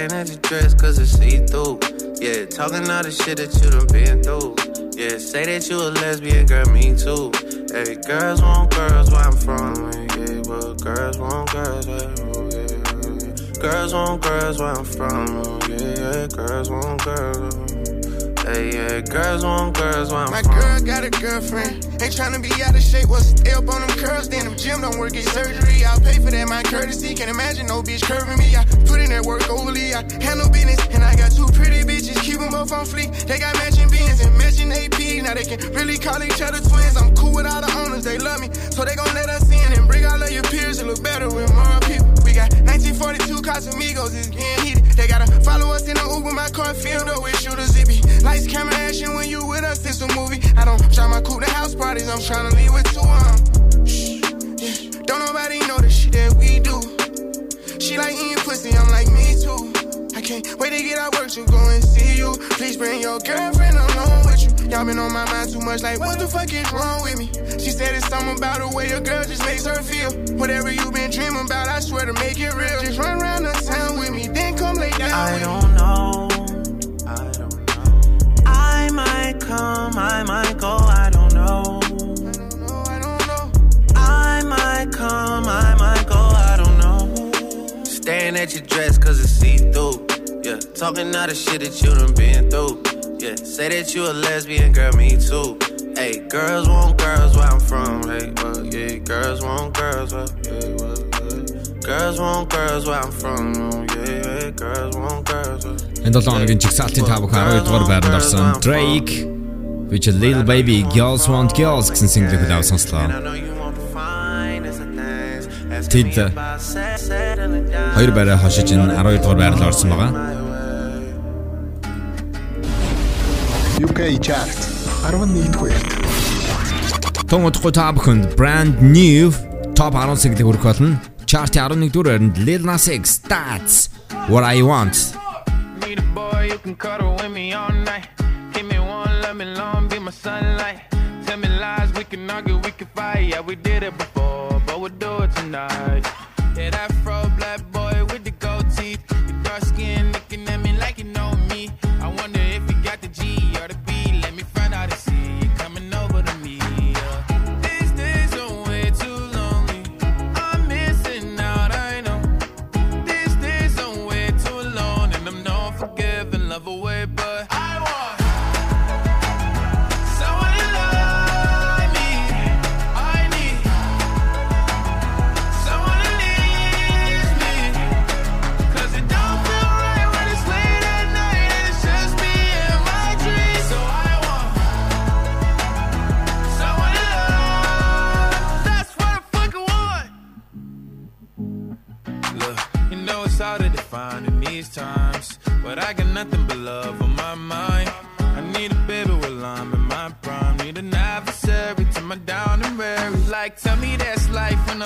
Staring at your dress cause it's see through. Yeah, talking all the shit that you done been through. Yeah, say that you a lesbian, girl, me too. Hey, girls want girls where I'm from. Yeah, well, girls want girls where oh, yeah, yeah. Girls want girls where I'm from. Oh, yeah, yeah, girls want girls. Hey, yeah, girls want girls I'm My from. girl got a girlfriend. Ain't tryna be out of shape. What's up on them curls? Then them gym don't work, get surgery. I'll pay for that, my courtesy. Can't imagine no bitch curving me. I put in that work overly. I handle business. And I got two pretty bitches. Keep them both on fleek. They got matching beans and matching AP. Now they can really call each other twins. I'm cool with all the owners. They love me. So they gon' let us in and bring all of your peers to look better with more people. We got 1942 Casamigos. It's getting heated. They gotta follow us in the Uber. My car filled up with shooters. It be lights, camera, action. When you with us, it's a movie. I don't try my cool to house parties. I'm tryna leave with two um. Shh, yeah. Don't nobody know the shit that we do. She like eating pussy. I'm like me too. I can't wait to get out work to go and see you. Please bring your girlfriend along with you. Y'all been on my mind too much. Like what the fuck is wrong with me? She said it's something about the way a girl just makes her feel. Whatever you been dreaming about, I swear to make it real. Just run around the town with me, then come lay down I with me. I don't know. I might come, I might go, I don't know. I might come, I might go, I don't know. Staring at your dress cause it's see through. Yeah, talking all the shit that you done been through. Yeah, say that you a lesbian, girl, me too. Hey, girls want girls where I'm from. Hey, well, yeah, girls want girls where, yeah, well, yeah. Girls want girls where I'm from. Yeah, yeah, girls want girls where. Энэ 7 хоногийн жигсаалтын та бүхэн 12 дугаар байранд орсон Drake which Little Baby Girls Want Girls гэсэн single хүлээв сонслоо. Тэд хоёр байраа хошиж ин 12 дугаар байранд орсон байгаа. UK chart 11-р хүрээд. Тун удахгүй та бүхэнд brand new top 10 single хүрэх болно. Chart-ийн 11 дугаар байранд Lil Nas X That's What I Want. Need a boy who can cuddle with me all night. Give me one, let me long, be my sunlight. Tell me lies, we can argue, we can fight. Yeah, we did it before, but we'll do it tonight. Yeah, that fro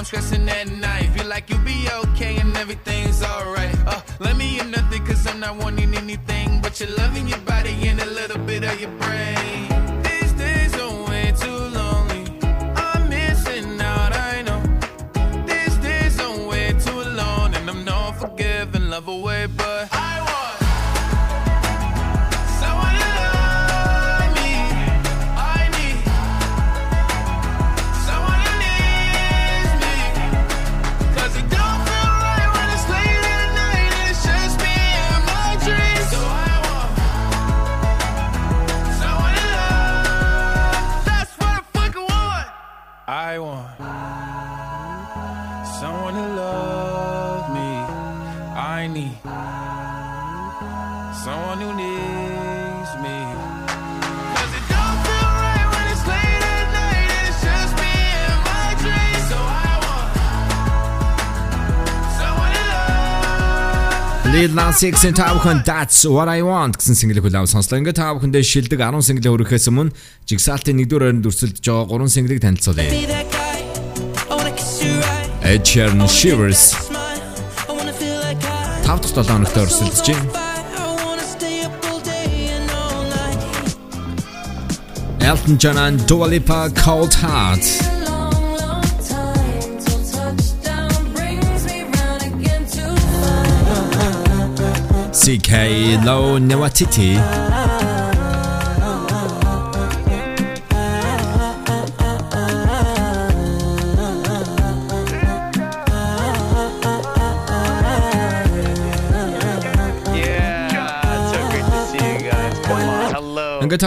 I'm stressing at night. Feel like you'll be okay and everything's alright. Uh, let me in nothing cause I'm not wanting anything but your love in your body and a little bit of your brain. Lil Nas X-ийн та бүхэн That's What I Want гэсэн single хүлээв сонслоо. Ингээ та бүхэндээ шилдэг 10 single өргөхөөс өмнө жигсаалтын 1-р байранд өрсөлдөж байгаа 3 single-ийг танилцуулъя. Ed Sheeran Shivers 5 дахь 7 хоногт өрсөлдөж байна. Elton John and Dua Lipa Cold Heart CKay Lo Nwantiti. Ингээд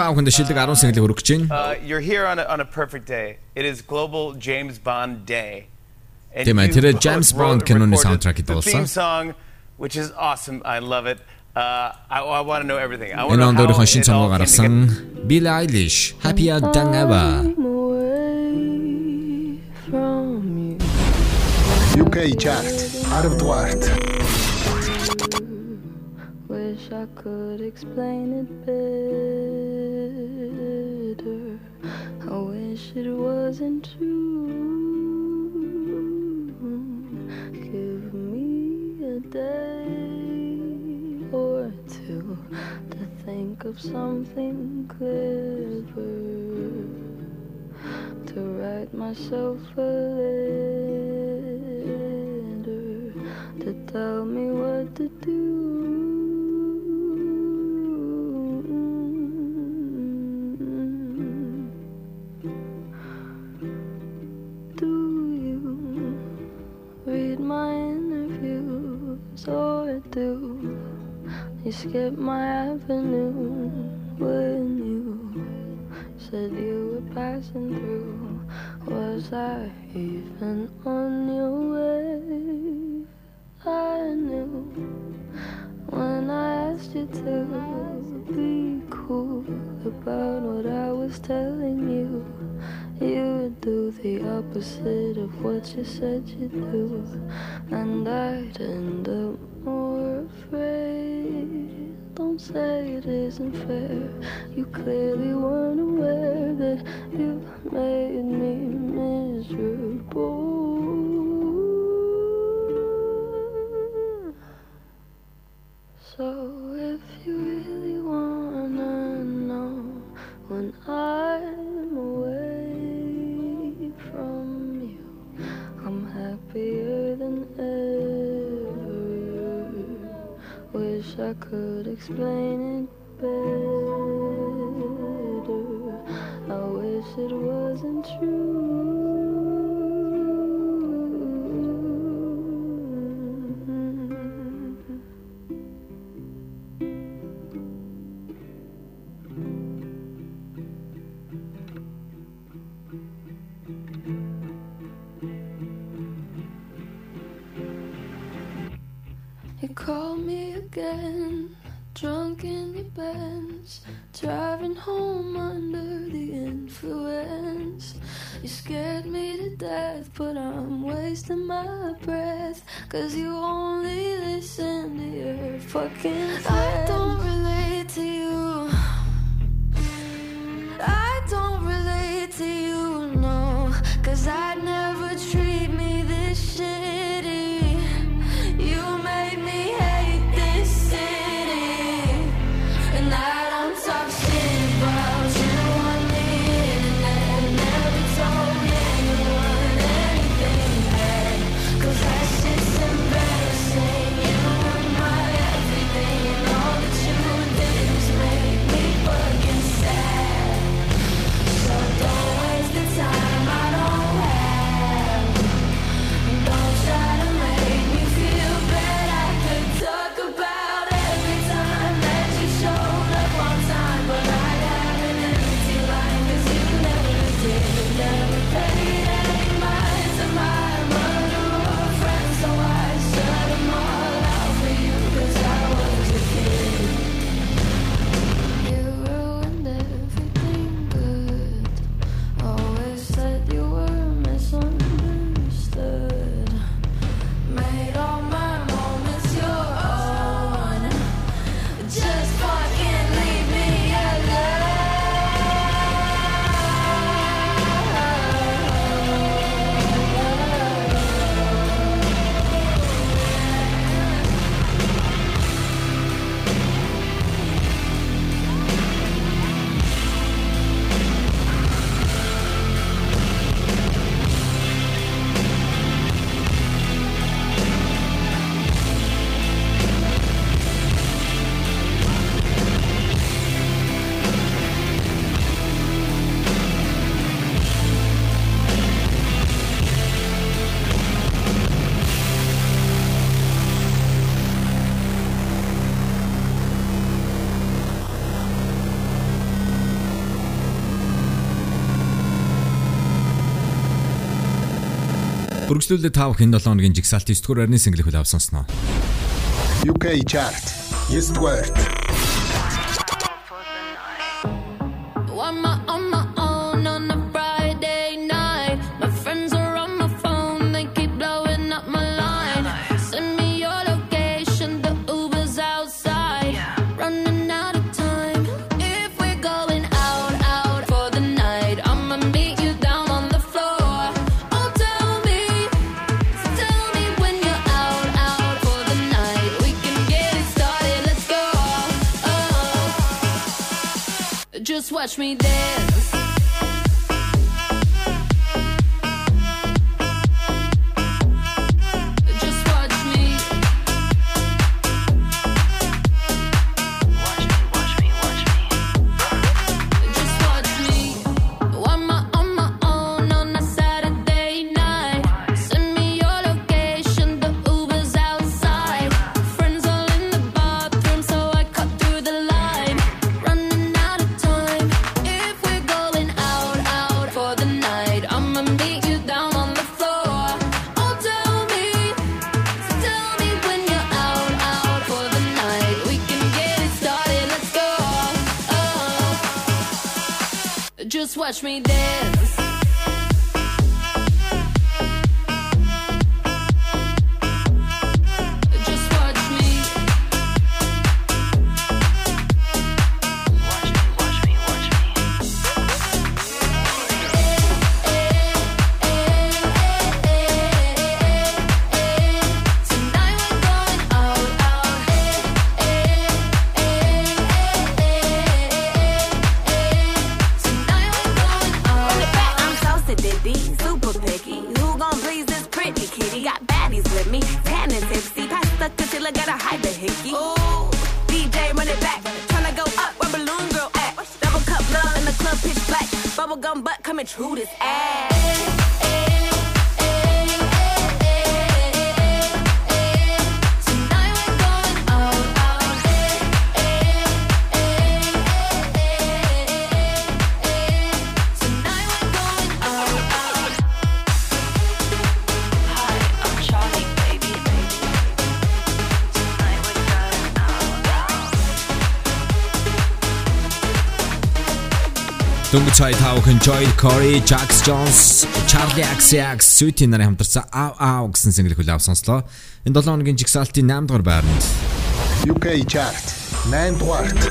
uh, You're here on a, on a perfect day. It is Global James Bond Day. And James Bond киноны саундтрекид. The theme song which is awesome. I love it. Uh, I, I want to know everything. I want Энэ to онд know how өөрийнхөө шин it all цомгоо came together. гаргасан Billie Eilish Happier Than Ever. UK chart 10 дугаарт. Wish I could explain it better. I wish it wasn't true. Give me a day think of something clever to write myself a letter to tell me what to do. do skipped my avenue when you said you were passing through. Was I even on your way? I knew when I asked you to be cool about what I was telling you. You would do the opposite of what you said you'd do, and I'd end up more afraid. Don't say it isn't fair. You clearly weren't aware that you made me miserable. So if you really wanna know when I'm away Wish I could explain it better. I wish it wasn't true. Called me again, drunk in your Benz, driving home under the influence. You scared me to death, but I'm wasting my breath. Cause you only listen to your fucking friends. I don't relate to you. I don't relate to you, no. Cause I'd Үргэлжлүүлээ та бүхэн 7 өдрийн жигсаалт. 9 дугаар байрны single хүлээв сонсноо. UK chart. 9 дугаар Watch me dance. Дөнгөж цай таахын Joy Corey, Jax Jones, Charlie XCX, Sweetie нарын хамтарсан Ав Ав гэсэн single хүлээв сонслоо. Энэ 7 хоногийн жигсаалтын 8 дугаар байранд. UK chart 8 дугаарт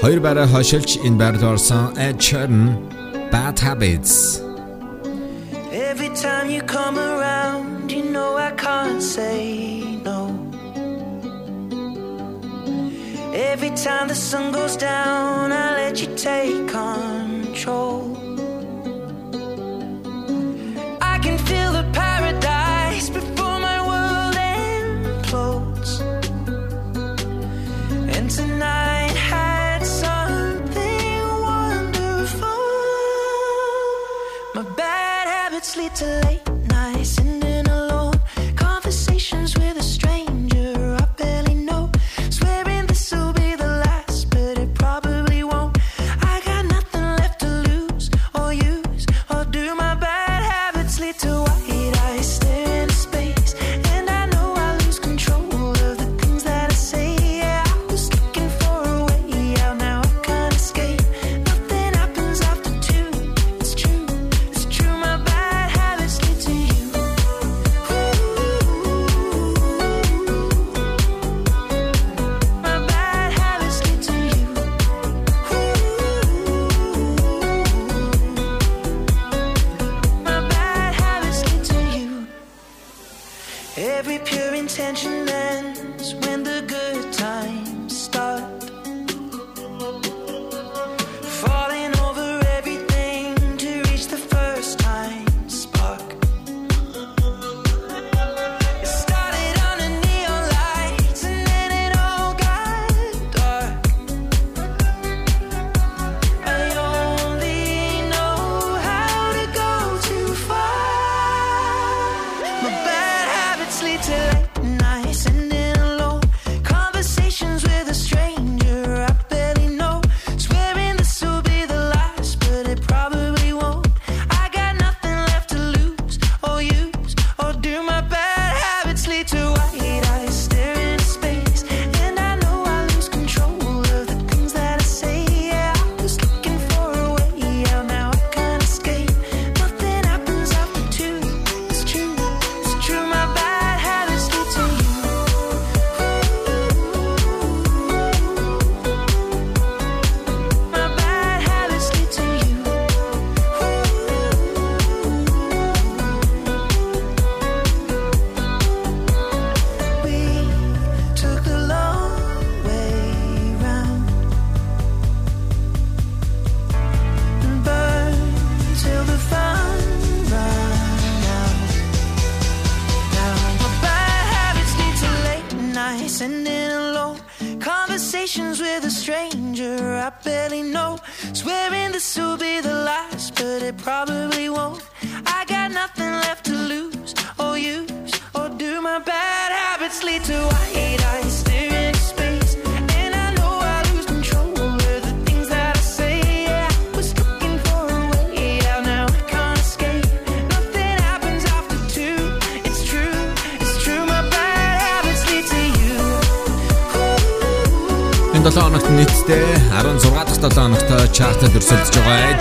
Хоёр байраа хошилж энэ байранд орсон Ed Sheeran Bad Habits. Every time you come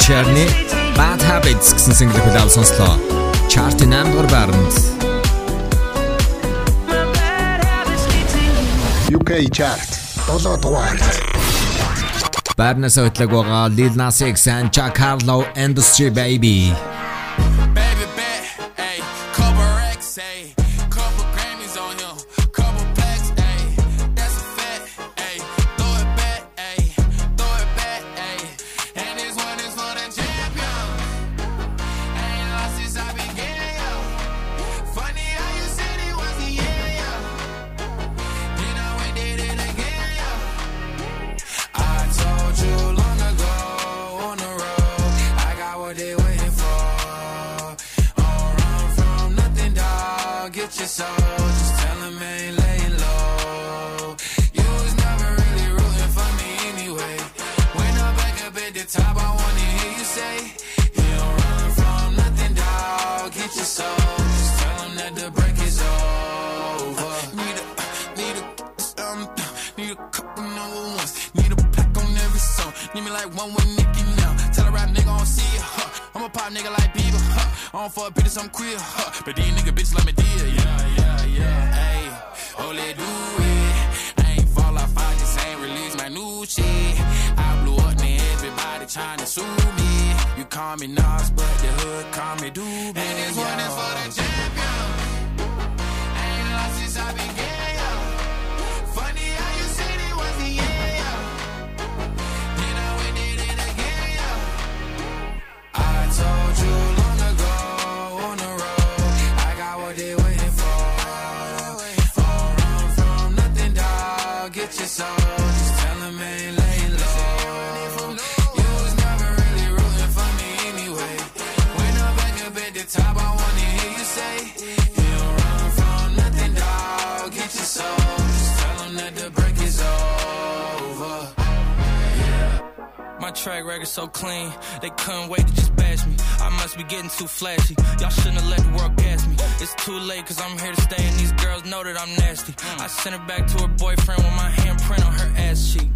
Sheeran-ы Bad Habits гэсэн single хүлээв сонслоо. Chart number баримт. UK chart 7 дугаарт. Барнас хөтлөг байгаа Lil Nas X and Jack Harlow Industry. Baby everybody tryna sue me. You call me Nas, but the hood call me Doobie. And this one is for the champion. My track record so clean, they couldn't wait to just bash me. I must be getting too flashy. Y'all shouldn't have let the world gas me. It's too late, cause I'm here to stay, and these girls know that I'm nasty. I sent her back to her boyfriend with my handprint on her ass cheek.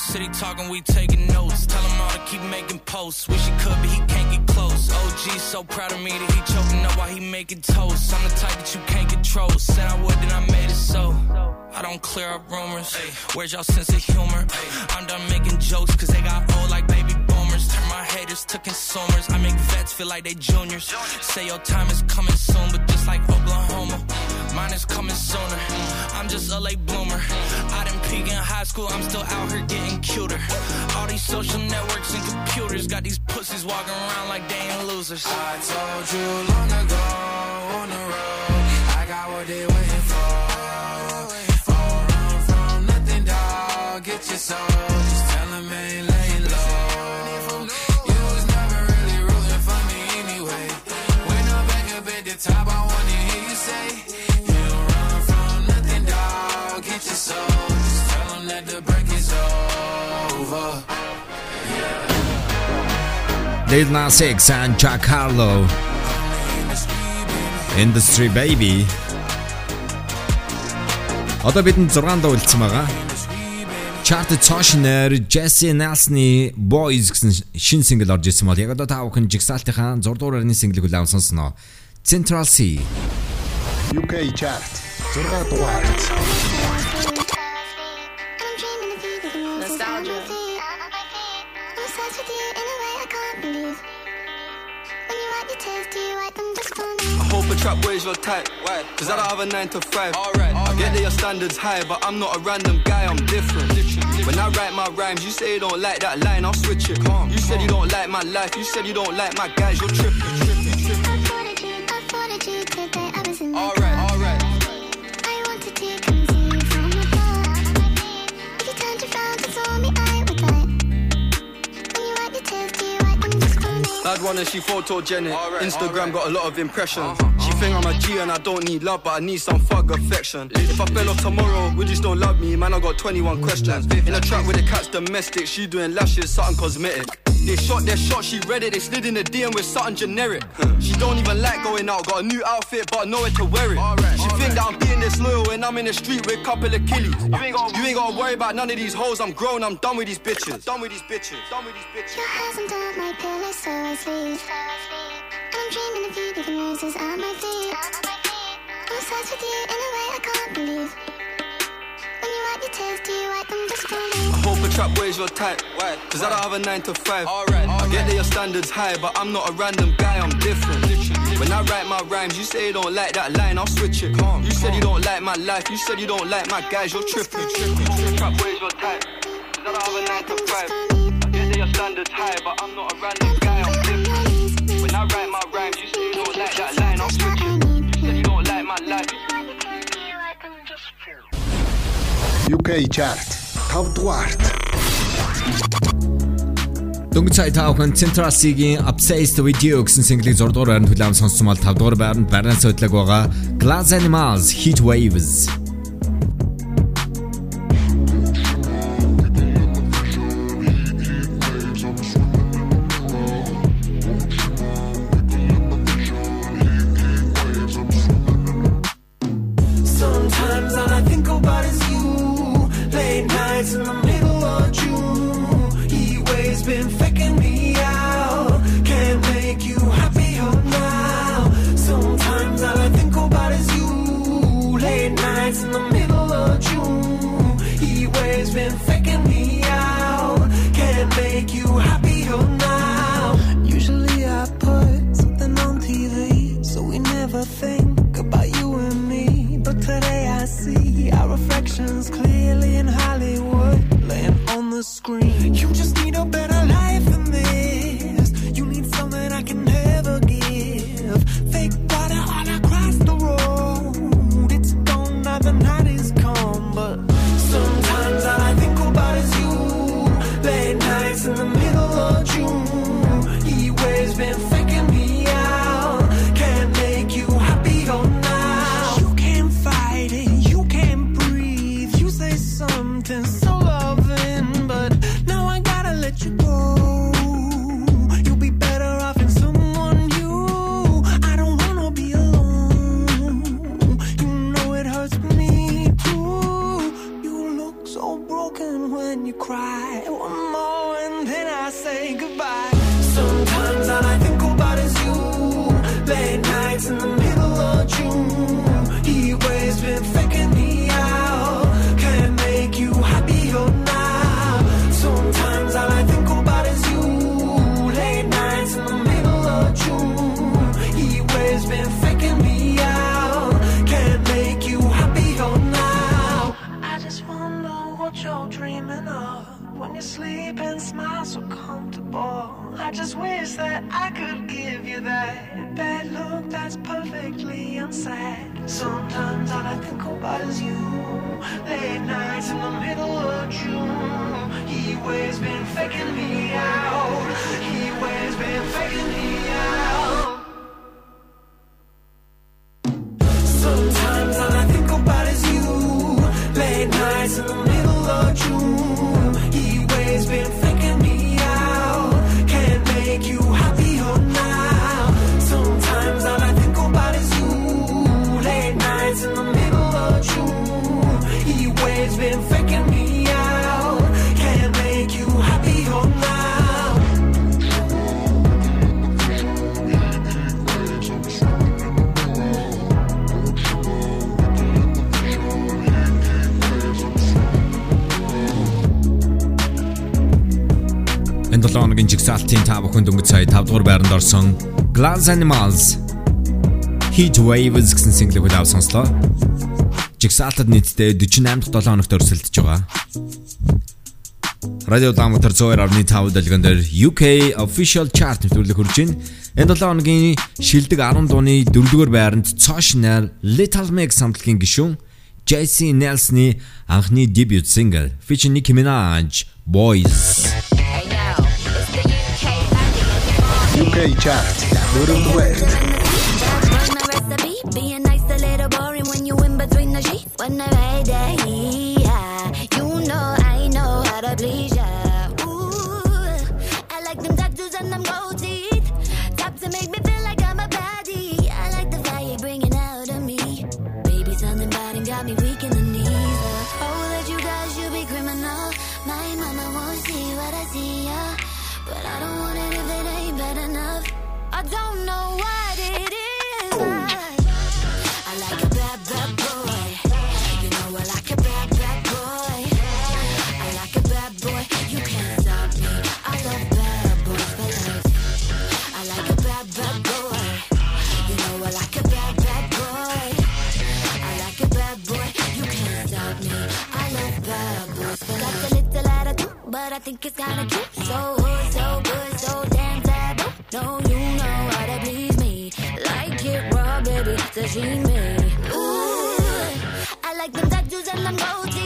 City talking, we taking notes. Tell him all to keep making posts. Wish he could, but he can't get close. OG so proud of me that he choking up while he making toast. I'm the type that you can't control. Said I would, then I made it so. I don't clear up rumors. Where's y'all sense of humor? I'm done making jokes, cause they got old like baby boomers. Turn my haters to consumers. I make vets feel like they juniors. Say your time is coming soon, but just like Oklahoma, mine is coming sooner. I'm just a late bloomer. I didn't peak in high school, I'm still out here getting cuter. All these social networks and computers got these pussies walking around like they ain't losers. I told you long ago on the road, I got what they waiting for. Don't run from nothing, dog. Get your soul. Just tell them ain't laying low. You was never really rooting for me anyway. When I'm back up at the top, I Lil Nas X and Jack Harlow Industry Baby Одоо бидэнд 6 дуу үлдсэн байгаа. Chart цаашнаар Jesse Nelson-ы Boys гэсэн шин сингл орж ирсэн бол яг одоо та бүхэн Jigsaw-ийнхаа 6 дугаар арны синглийг хүлээн сонсноо. Central C UK chart 6 дугаарт. Hope a trap boys your type. Why? Cause I don't have a 9 to 5. Alright. I get that your standards high, but I'm not a random guy, I'm different. When I write my rhymes, you say you don't like that line, I'll switch it. You said you don't like my life, you said you don't like my guys, you're tripping. Alright, alright. Bad one and she photogenic. Instagram got a lot of impressions. She think I'm a G and I don't need love, but I need some fuck affection. If I fell off tomorrow, would you still love me? Man, I got 21 questions. In a trap with the cat's domestic, she doing lashes, something cosmetic. They shot their shot, she read it. They slid in the DM with something generic. She don't even like going out. Got a new outfit, but nowhere to wear it. She think that I'm being this loyal when I'm in the street with a couple of killies. You ain't gotta, you ain't gotta worry about none of these hoes. I'm grown. I'm done with these bitches. Done with these bitches. Done with these bitches. Your hands under my pillow, so I sleep. I'm dreaming of you, leaving roses on my feet. I'm obsessed with you in a way I can't believe. I hope a trap boy is your type. Why? Cause I don't have a 9 to 5. Alright, I get that your standards high, but I'm not a random guy, I'm different. When I write my rhymes, you say you don't like that line, I'll switch it. You said you don't like my life, you said you don't like my guys, you're tripping. Trap boy is your type. Cause I don't have a 9 to 5. I get that your standards high, but I'm not a random UK chart 5 дугаарт. Дөнгөж цай та бүхэн Central C-гийн Obsessed with You гэсэн single-ийг 6 дугаар байранд хүлээн сонссон мал 5 дугаар байранд бариан содлог байгаа Glass Animals Heat Waves. Sometimes all I think about is you. Late nights in the middle of June. He waves been faking me 7 хоногийн жигсаалтын та бүхэн дөнгөж сая 5 дугаар байранд орсон Glass Animals Heat Waves гэсэн single-ийг хүлээв сонслоо. Жигсаалтад нийтдээ 48 дахь 7 хоногт өрсөлдөж байгаа. Радио Ламтар 102.5 дэлгэн дээр UK official chart нэвтрүүлэг хүрж байна. Энэ 7 хоногийн шилдэг 10 дууны 4-р байранд Cautionary Little Mix хамтлагийн гишүүн JC Nelson-ы анхны debut single featuring Nicki Minaj Boys. UK chart 4-р Run the recipe, being nice a little boring when you in between the sheets. I don't know what it is. I, like a bad, bad boy. You know I like a bad, bad boy. I like a bad boy. You can't stop me. I love bad boys. I like a bad, bad boy. You know I like a bad, bad boy. I like a bad boy. You can't stop me. I love bad boys. Got a little but I think it's kinda cute. So hood, so good, so damn taboo. No, sashimi me. Ooh, I like them tattoos and them gold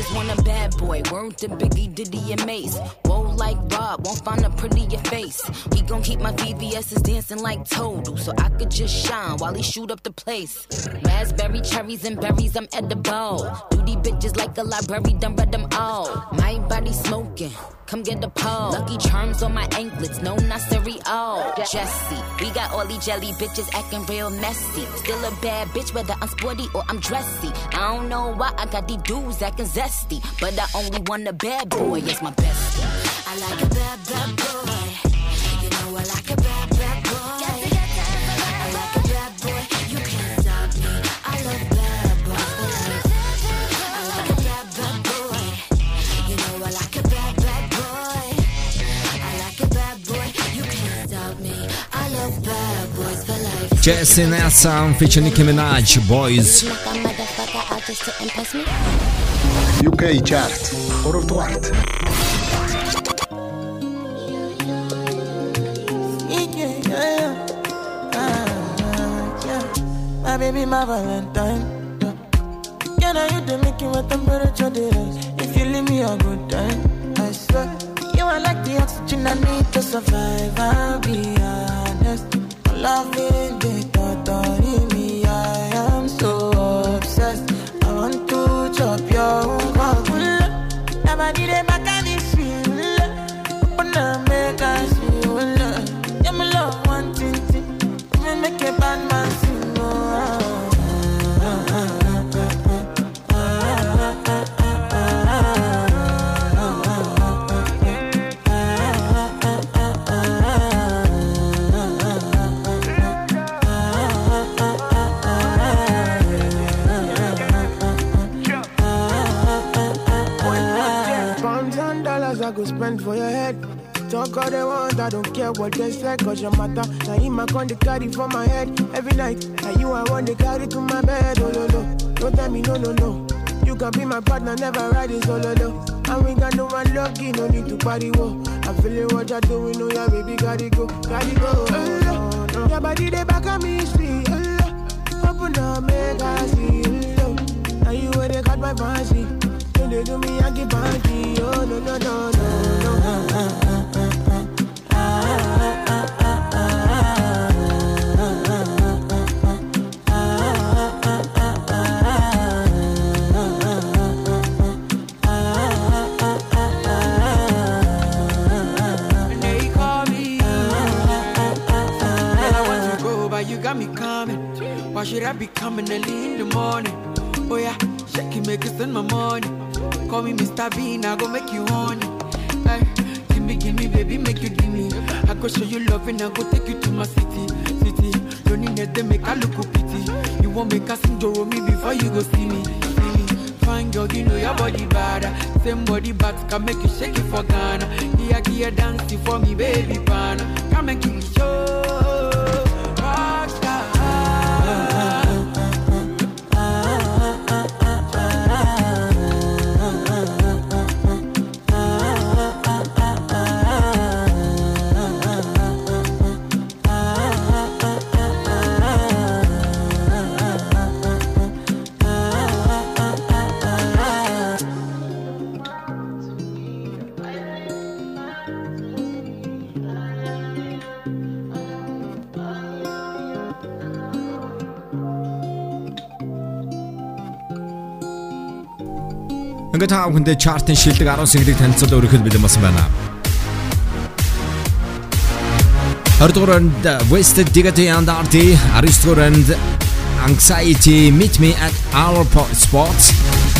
Bitches want a bad boy. Word to Biggie, Diddy, and Mase. Whoa, like Rob, won't find a prettier face. We gon' keep my VVS's dancing like Toadle, so I could just shine while he shoot up the place. Raspberry, cherries, and berries, I'm edible. Duty bitches like a library, done read them all. My body smoking. Come get the pole. Lucky charms on my anklets, no not cereal. Jesy, we got all these jelly bitches acting real messy. Still a bad bitch, whether I'm sporty or I'm dressy. I don't know why I got these dudes acting zesty, but I only want a bad boy, it's my bestie. I like a bad, bad boy. You know I like a bad, Jesse nessa, um feat Nicki Minaj, Boys. UK Chart, Out of. É? Ah, ah, ah, my baby, my valentine. Can I you the making with temperature delay. If you leave me a good time, I swear. You are like the oxygen I need to survive, I'll be honest. Thought me, I am so obsessed. I want to chop your. Never did it go spend for your head. Talk all they want, I don't care what they say, cause your matter. Now him I con the carry for my head every night. And you I want to carry to my bed, oh no no. Don't tell me no no no. You can be my partner, never ride it solo though. And we got no one lucky, no need to party wo. I'm feeling what you're doing, oh yeah, baby, gotta go, gotta go. Oh, no. Your body they back on me, sweet. Oh, open up, make I see. Oh, now you where they got my fancy. Don't they do me, I give panty. Oh no no no no Why should I be coming early in the morning? Oh yeah, make it spend my money. Call me Mr. Bean, I go make you honey. Hey, give me, give me, baby, make you give me. I go show you love and I go take you to my city, city. Don't need them, make I look pity. You won't make a sing Joro me before you go see me, see me. Fine girl, you know your body bad. Same body but can make you shake it for Ghana. Here, here, dancing for me, baby, pana. Come and give me show. Ингээд та бүхэндээ чартын шилдэг 10 single-ийг танилцуулаад өргөхөд бэлэн болсон байна. 20 дугаарнд Wasted Diggity and Arty, 19 дугаарнд Anxiety Meet Me at Our Po- Spots,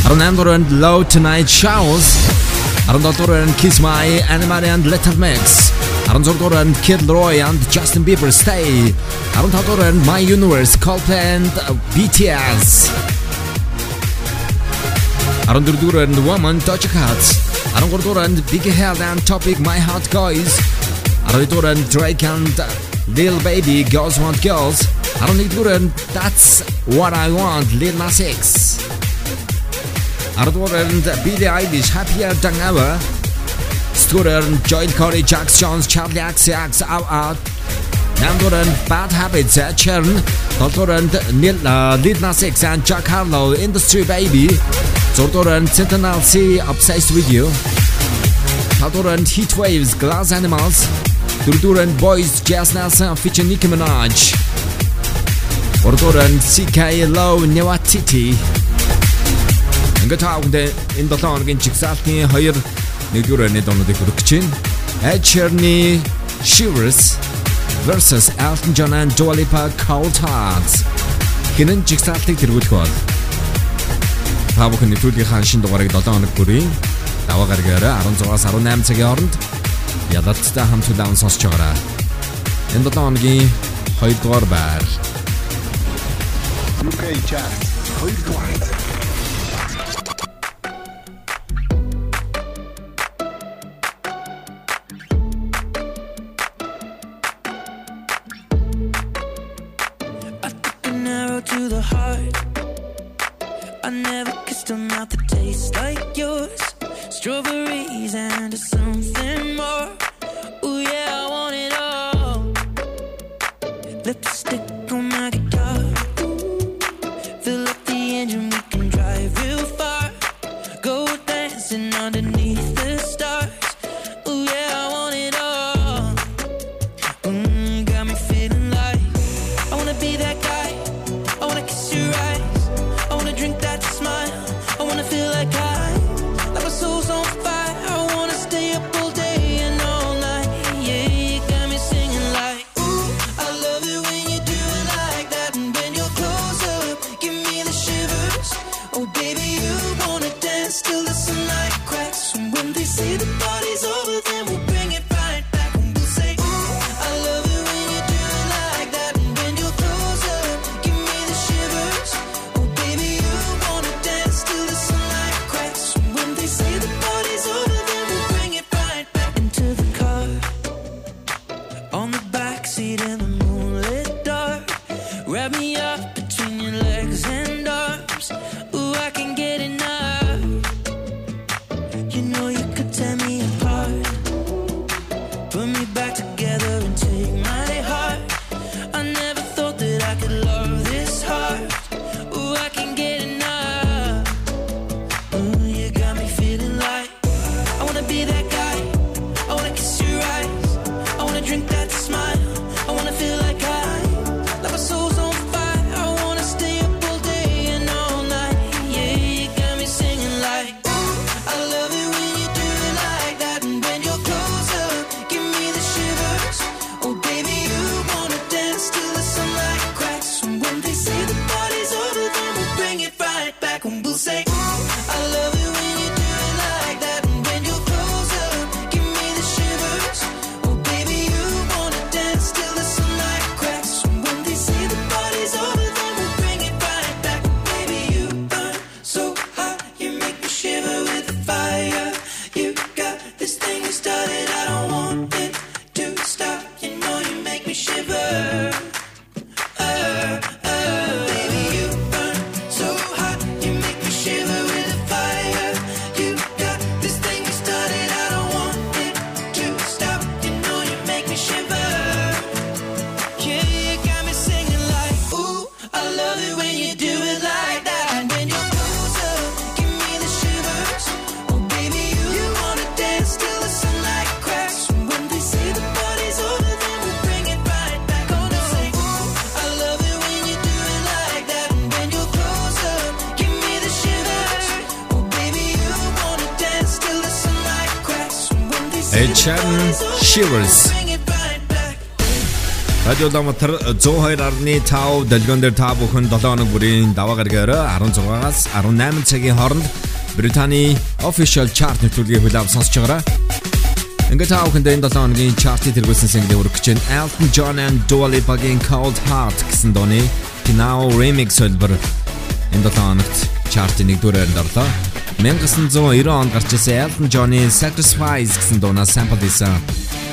18 дугаарнд Low Tonight Showers, 17 дугаарнд Kiss My Animal and Little Mix, 16 дугаарнд Kid Laroi and Justin Bieber Stay, 15 дугаарнд My Universe Coldplay and BTS. Arundhudura and woman Touch Hearts. Arundhudura and Big Head and Topic My Heart Guys. Arundhudura and Drake and Lil Baby Girls Want Girls. Arundhudura and That's What I Want Lil Nas X. Arundhudura and Billie Eilish Happier Than Ever. Studer and Joint, Corey, Jax Jones, Charli Axe, Axe, Out Out. Namdur and Bad Habits, eh, Chern. Dr. and Lil, uh, Lil Nas X and Jack Harlow, Industry Baby. 6 дугаарнд Sentinel C Obsessed With You. 7 дугаарнд Heat Waves Glass Animals. 4 дугаарнд Boys Jazz Nelson featuring Nicki Minaj. 3 дугаарнд CK Low Newatiti Ингээд таавд энэ 7 хоногийн чигсалтын 2 нэгдүгээр өрөөний дуунуудыг хүргэж чинь Ed Sheeran-ы Shivers versus Elton John and Dua Lipa Cold Hearts. Хинэн жигсаалтыг тэргүүлэх бол та бүхэн нэвтрүүлгийнхаа шин дугаарыг 7 хоног бүрийн даваа гаргаараа 16-аас 18 цагийн хооронд ялалттай хамт удаан сонсож байгаарай. Энэ 7 хоногийн 2 дугаар байр. UK Chart 2 дугаарт. Улаанбаатар 102.5 дэлгэн дээр та бүхэн 7 хоног бүрийн даваа гаргаар 16-аас 18 цагийн хооронд Британий official chart нэвтрүүлгийг хүлээв сонсож байгаарай. Ингээд та бүхэнд энэ 7 хоногийн chart-ийг тэргүүлсэн single өргөж чинь Elton John and Dua Lipa-гийн Cold Heart гэсэн дууны Pinao remix хэлбэр энэ 7 хоногт chart-ийн 1-р байранд орлоо. 1990 онд гарч ирсэн Elton John-ы Sacrifice гэсэн дуунаас sample хийсэн.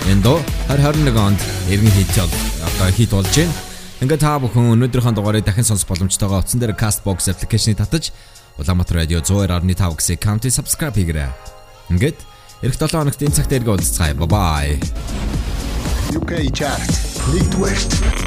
Энэ дуу 2021 онд иргэн одоо хит болж байна. Ингээд та бүхэн өнөөдрийнхөө дугаарыг дахин сонсох боломжтойгоо утсан дээр Castbox application-ыг татаж Улаанбаатар радио 102.5 гэсэн county subscribe хийгээрэй. Ингээд эх 7 хоногт энэ цагт эргэж уулзцгаая. Bye bye. UK chart. Нэгдүгээрт.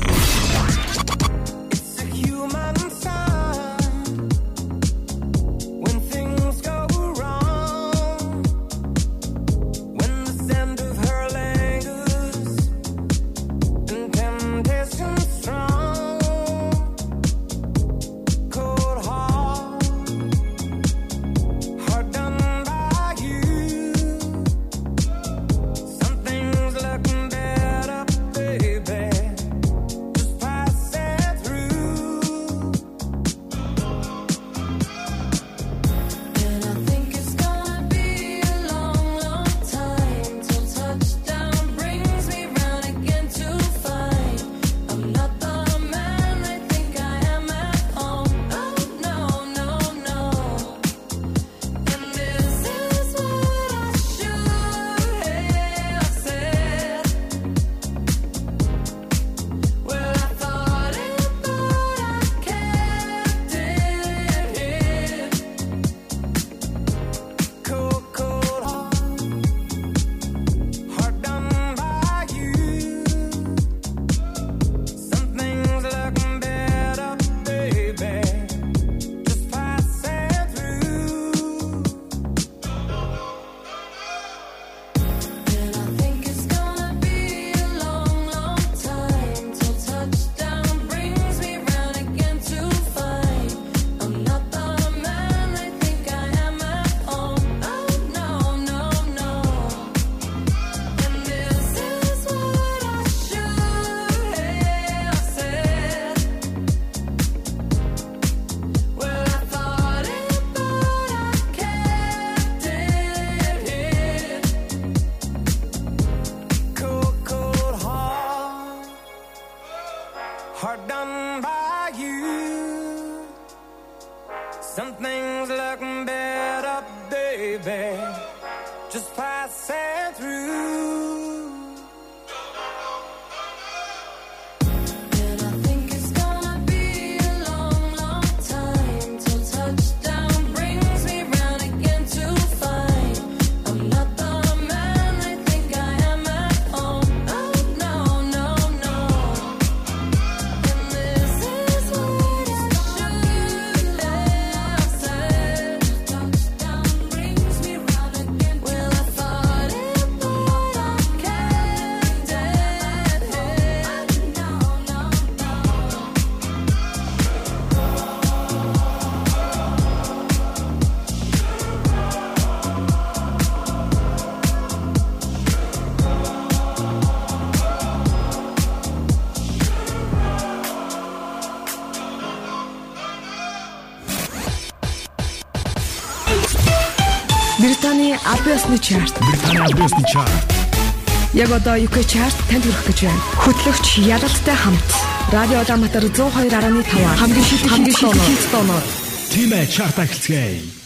Ёсны чарт. Британий албан ёсны чарт. Яг одоо UK чарт танд хүрэх гэж байна. Хөтлөгч Ялалтай хамт Радио Улаанбаатар 102.5 хамгийн шилдэг хамгийн шилдэг хит тооноор Тимэ чарт ахилцгээе.